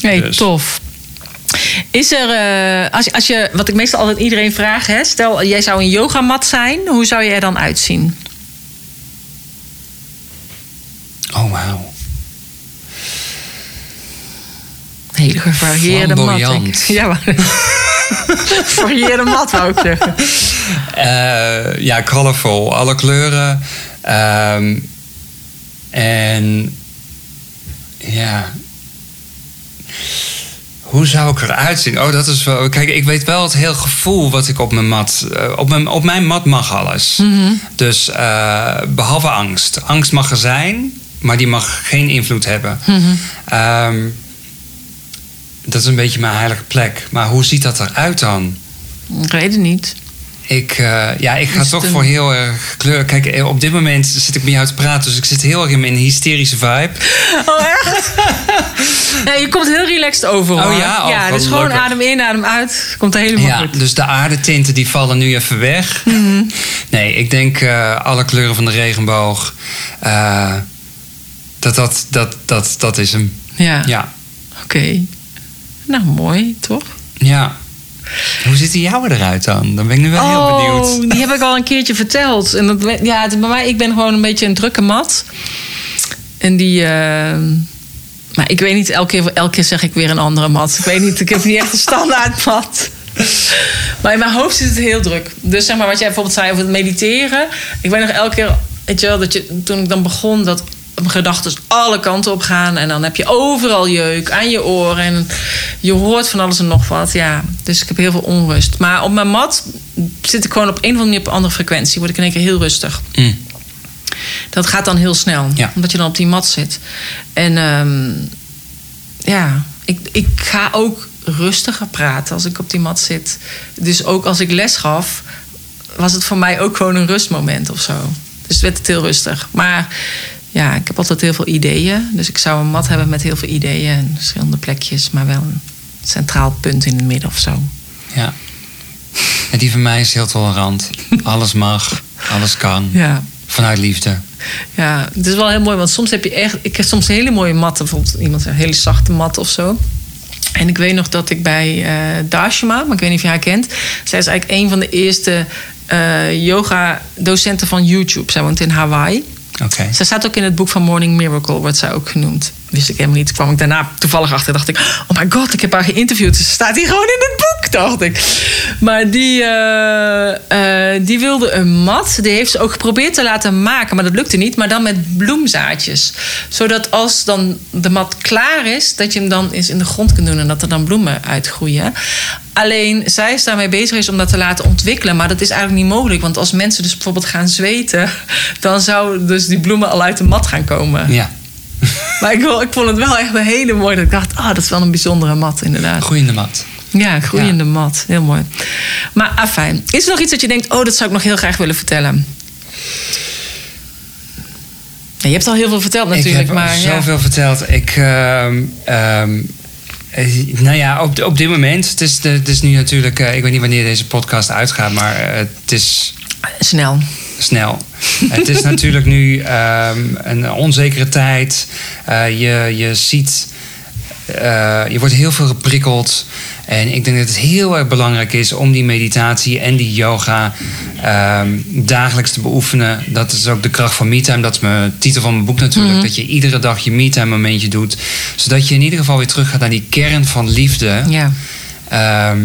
A: Nee,
B: Dus.
A: tof. Is er, eh, als, je- als je, wat ik meestal altijd iedereen vraag, hè, stel jij zou een yogamat zijn, hoe zou je er dan uitzien?
B: Oh, wauw.
A: Hele gevarieerde mat. Ja, maar, gevarieerde mat wou ik zeggen.
B: Eh, ja, colorful. Alle kleuren. Ehm, en ja. Hoe zou ik eruit zien? Oh, dat is wel. Kijk, ik weet wel het heel gevoel wat ik op mijn mat. eh, op, mijn, op mijn mat mag alles. Dus eh, behalve angst. Angst mag er zijn, maar die mag geen invloed hebben. Ehm, dat is een beetje mijn heilige plek. Maar hoe ziet dat eruit dan?
A: Ik weet het niet.
B: Ik, eh, ja, ik ga toch
A: een-
B: voor heel erg kleur. Kijk, eh, op dit moment zit ik met jou te praten, dus ik zit heel erg in mijn hysterische vibe.
A: Oh, echt? nee, je komt heel relaxed over, hoor.
B: Oh ja? Oh,
A: ja, dus gewoon adem in, adem uit. Komt helemaal
B: Ja,
A: goed.
B: dus de aardetinten die vallen nu even weg.
A: Mhm.
B: Nee, ik denk eh, alle kleuren van de regenboog. Dat, dat, dat, dat, dat is hem.
A: Ja,
B: Ja.
A: oké. Nou, mooi, toch?
B: ja. Hoe ziet die jouwe eruit dan? Dan ben ik nu wel heel benieuwd.
A: Oh, die heb ik al een keertje verteld. En dat, ja, bij mij, ik ben gewoon een beetje een drukke mat. En die... eh, maar ik weet niet, elke keer, elke keer zeg ik weer een andere mat. Ik weet niet, ik heb niet echt een standaard mat. Maar in mijn hoofd zit het heel druk. Dus zeg maar wat jij bijvoorbeeld zei over het mediteren. Ik weet nog elke keer, weet je wel, dat je, toen ik dan begon... dat gedachten alle kanten op gaan. En dan heb je overal jeuk aan je oren. En je hoort van alles en nog wat. Ja, dus ik heb heel veel onrust. Maar op mijn mat zit ik gewoon op een of andere manier op een andere frequentie. Word ik in één keer heel rustig.
B: Mm.
A: Dat gaat dan heel snel.
B: Ja.
A: Omdat je dan op die mat zit. En ehm, ja, ik, ik ga ook rustiger praten als ik op die mat zit. Dus ook als ik les gaf, was het voor mij ook gewoon een rustmoment of zo. Dus werd het heel rustig. Maar ja, ik heb altijd heel veel ideeën. Dus ik zou een mat hebben met heel veel ideeën en verschillende plekjes, maar wel een centraal punt in het midden of zo.
B: Ja. En die van mij is heel tolerant. Alles mag, alles kan.
A: Ja.
B: Vanuit liefde.
A: Ja, het is wel heel mooi, want soms heb je echt. Ik heb soms hele mooie matten, bijvoorbeeld iemand een hele zachte mat of zo. En ik weet nog dat ik bij eh Dashima, maar ik weet niet of je haar kent. Zij is eigenlijk een van de eerste eh, yoga-docenten van YouTube. Zij woont in Hawaii.
B: Oké.
A: Zij staat ook in het boek van Morning Miracle, wordt zij ook genoemd. Wist ik helemaal niet. Kwam ik daarna toevallig achter. dacht ik, oh my god, ik heb haar geïnterviewd. Ze staat hier gewoon in het boek, dacht ik. Maar die, eh, eh, die wilde een mat. Die heeft ze ook geprobeerd te laten maken. Maar dat lukte niet. Maar dan met bloemzaadjes. Zodat als dan de mat klaar is, dat je hem dan eens in de grond kunt doen. En dat er dan bloemen uitgroeien. Alleen zij is daarmee bezig is om dat te laten ontwikkelen. Maar dat is eigenlijk niet mogelijk. Want als mensen dus bijvoorbeeld gaan zweten, dan zou dus die bloemen al uit de mat gaan komen.
B: Ja.
A: Maar ik, vond het wel echt een hele mooie. Dat ik dacht, ah, dat is wel een bijzondere mat, inderdaad.
B: Groeiende mat.
A: Ja, groeiende mat. Heel mooi. Maar afijn. Is er nog iets dat je denkt, oh, dat zou ik nog heel graag willen vertellen? Ja, je hebt al heel veel verteld natuurlijk,
B: ik heb
A: maar ja.
B: zoveel verteld. Ik, ehm, ehm, eh, nou ja, op, op dit moment. Het is, het is nu natuurlijk. eh, ik weet niet wanneer deze podcast uitgaat, maar eh, het is
A: snel.
B: Snel. het is natuurlijk nu ehm, een onzekere tijd. Eh, je, je ziet. eh, je wordt heel veel geprikkeld. En ik denk dat het heel erg belangrijk is om die meditatie en die yoga ehm, dagelijks te beoefenen. Dat is ook de kracht van MeTime. Dat is mijn titel van mijn boek natuurlijk. Dat je iedere dag je MeTime momentje doet. Zodat je in ieder geval weer terug gaat naar die kern van liefde.
A: Ja.
B: Ehm,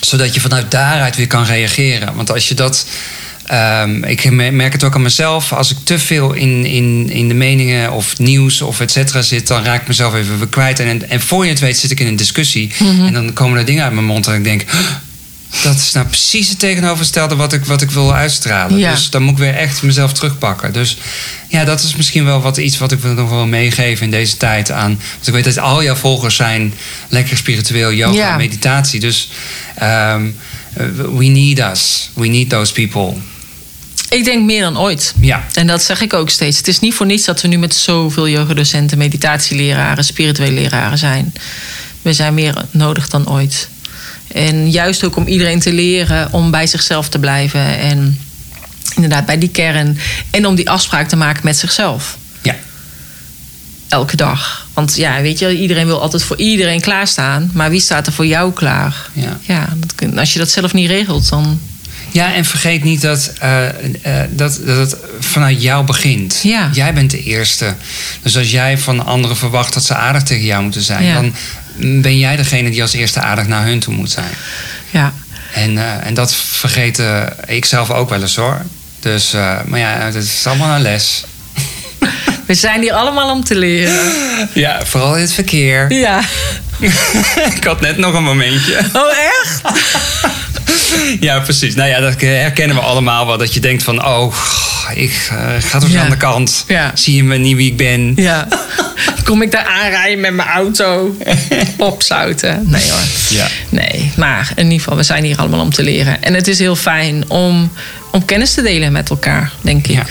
B: zodat je vanuit daaruit weer kan reageren. Want als je dat. Ehm, ik merk het ook aan mezelf. Als ik te veel in, in, in de meningen of nieuws of et cetera zit, dan raak ik mezelf even weer kwijt. En, en voor je het weet zit ik in een discussie. En dan komen er dingen uit mijn mond en ik denk. Dat is nou precies het tegenovergestelde wat ik, wat ik wil uitstralen.
A: Ja.
B: Dus dan moet ik weer echt mezelf terugpakken. Dus ja, dat is misschien wel wat, iets wat ik nog wel meegeven in deze tijd aan. Want ik weet dat al jouw volgers zijn lekker spiritueel, yoga,
A: Ja.
B: meditatie. Dus ehm, we need us. We need those people.
A: Ik denk meer dan ooit.
B: Ja.
A: En dat zeg ik ook steeds. Het is niet voor niets dat we nu met zoveel yogadocenten, meditatieleraren, spirituele leraren zijn. We zijn meer nodig dan ooit. En juist ook om iedereen te leren om bij zichzelf te blijven. En inderdaad bij die kern. En om die afspraak te maken met zichzelf.
B: Ja.
A: Elke dag. Want ja, weet je, iedereen wil altijd voor iedereen klaarstaan. Maar wie staat er voor jou klaar?
B: Ja.
A: Ja, dat kun- als je dat zelf niet regelt, dan.
B: Ja, en vergeet niet dat, eh, eh, dat, dat het vanuit jou begint.
A: Ja.
B: Jij bent de eerste. Dus als jij van anderen verwacht dat ze aardig tegen jou moeten zijn,
A: Ja.
B: dan ben jij degene die als eerste aardig naar hun toe moet zijn.
A: Ja.
B: En, eh, en dat vergeet eh, ik zelf ook wel eens hoor. Dus, maar ja, het is allemaal een les.
A: We zijn hier allemaal om te leren.
B: Ja, vooral in het verkeer.
A: Ja.
B: ik had net nog een momentje.
A: Oh, echt?
B: Ja, precies. Nou ja, dat herkennen we allemaal wel. Dat je denkt van, oh, ik eh, ga toch
A: Ja.
B: aan de kant.
A: Ja.
B: Zie je me niet wie ik ben?
A: Ja. Kom ik daar aanrijden met mijn auto? Opzouten? Nee hoor.
B: Ja.
A: Nee, maar in ieder geval, we zijn hier allemaal om te leren. En het is heel fijn om, om kennis te delen met elkaar, denk ik.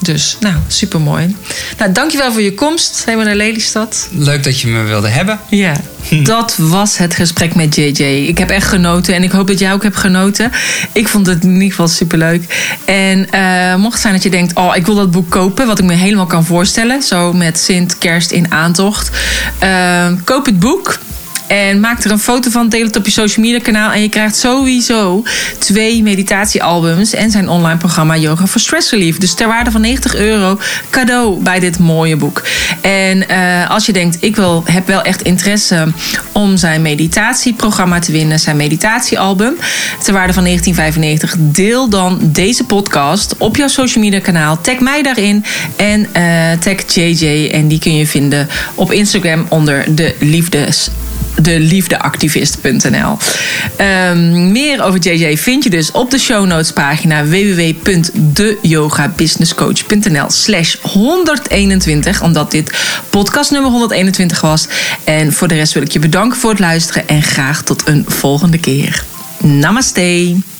A: Dus, nou, supermooi. Nou, dankjewel voor je komst, helemaal naar Lelystad.
B: Leuk dat je me wilde hebben.
A: Ja, dat was het gesprek met JJ. Ik heb echt genoten en ik hoop dat jij ook hebt genoten. Ik vond het in ieder geval superleuk. En eh, mocht het zijn dat je denkt, oh, ik wil dat boek kopen, wat ik me helemaal kan voorstellen, zo met Sint Kerst in aantocht, eh, koop het boek. En maak er een foto van, deel het op je social media kanaal. En je krijgt sowieso twee meditatiealbums en zijn online programma Yoga for Stress Relief. Dus ter waarde van 90 euro cadeau bij dit mooie boek. En eh, als je denkt, ik wil, heb wel echt interesse om zijn meditatieprogramma te winnen, zijn meditatiealbum, ter waarde van 1995, deel dan deze podcast op jouw social media kanaal. Tag mij daarin en eh, tag JJ. En die kun je vinden op Instagram onder de liefdes de liefdeactivist.nl. Ehm, meer over JJ vind je dus op de show notes pagina www.deyogabusinesscoach.nl slash 121, omdat dit podcast nummer 121 was. En voor de rest wil ik je bedanken voor het luisteren en graag tot een volgende keer. Namaste.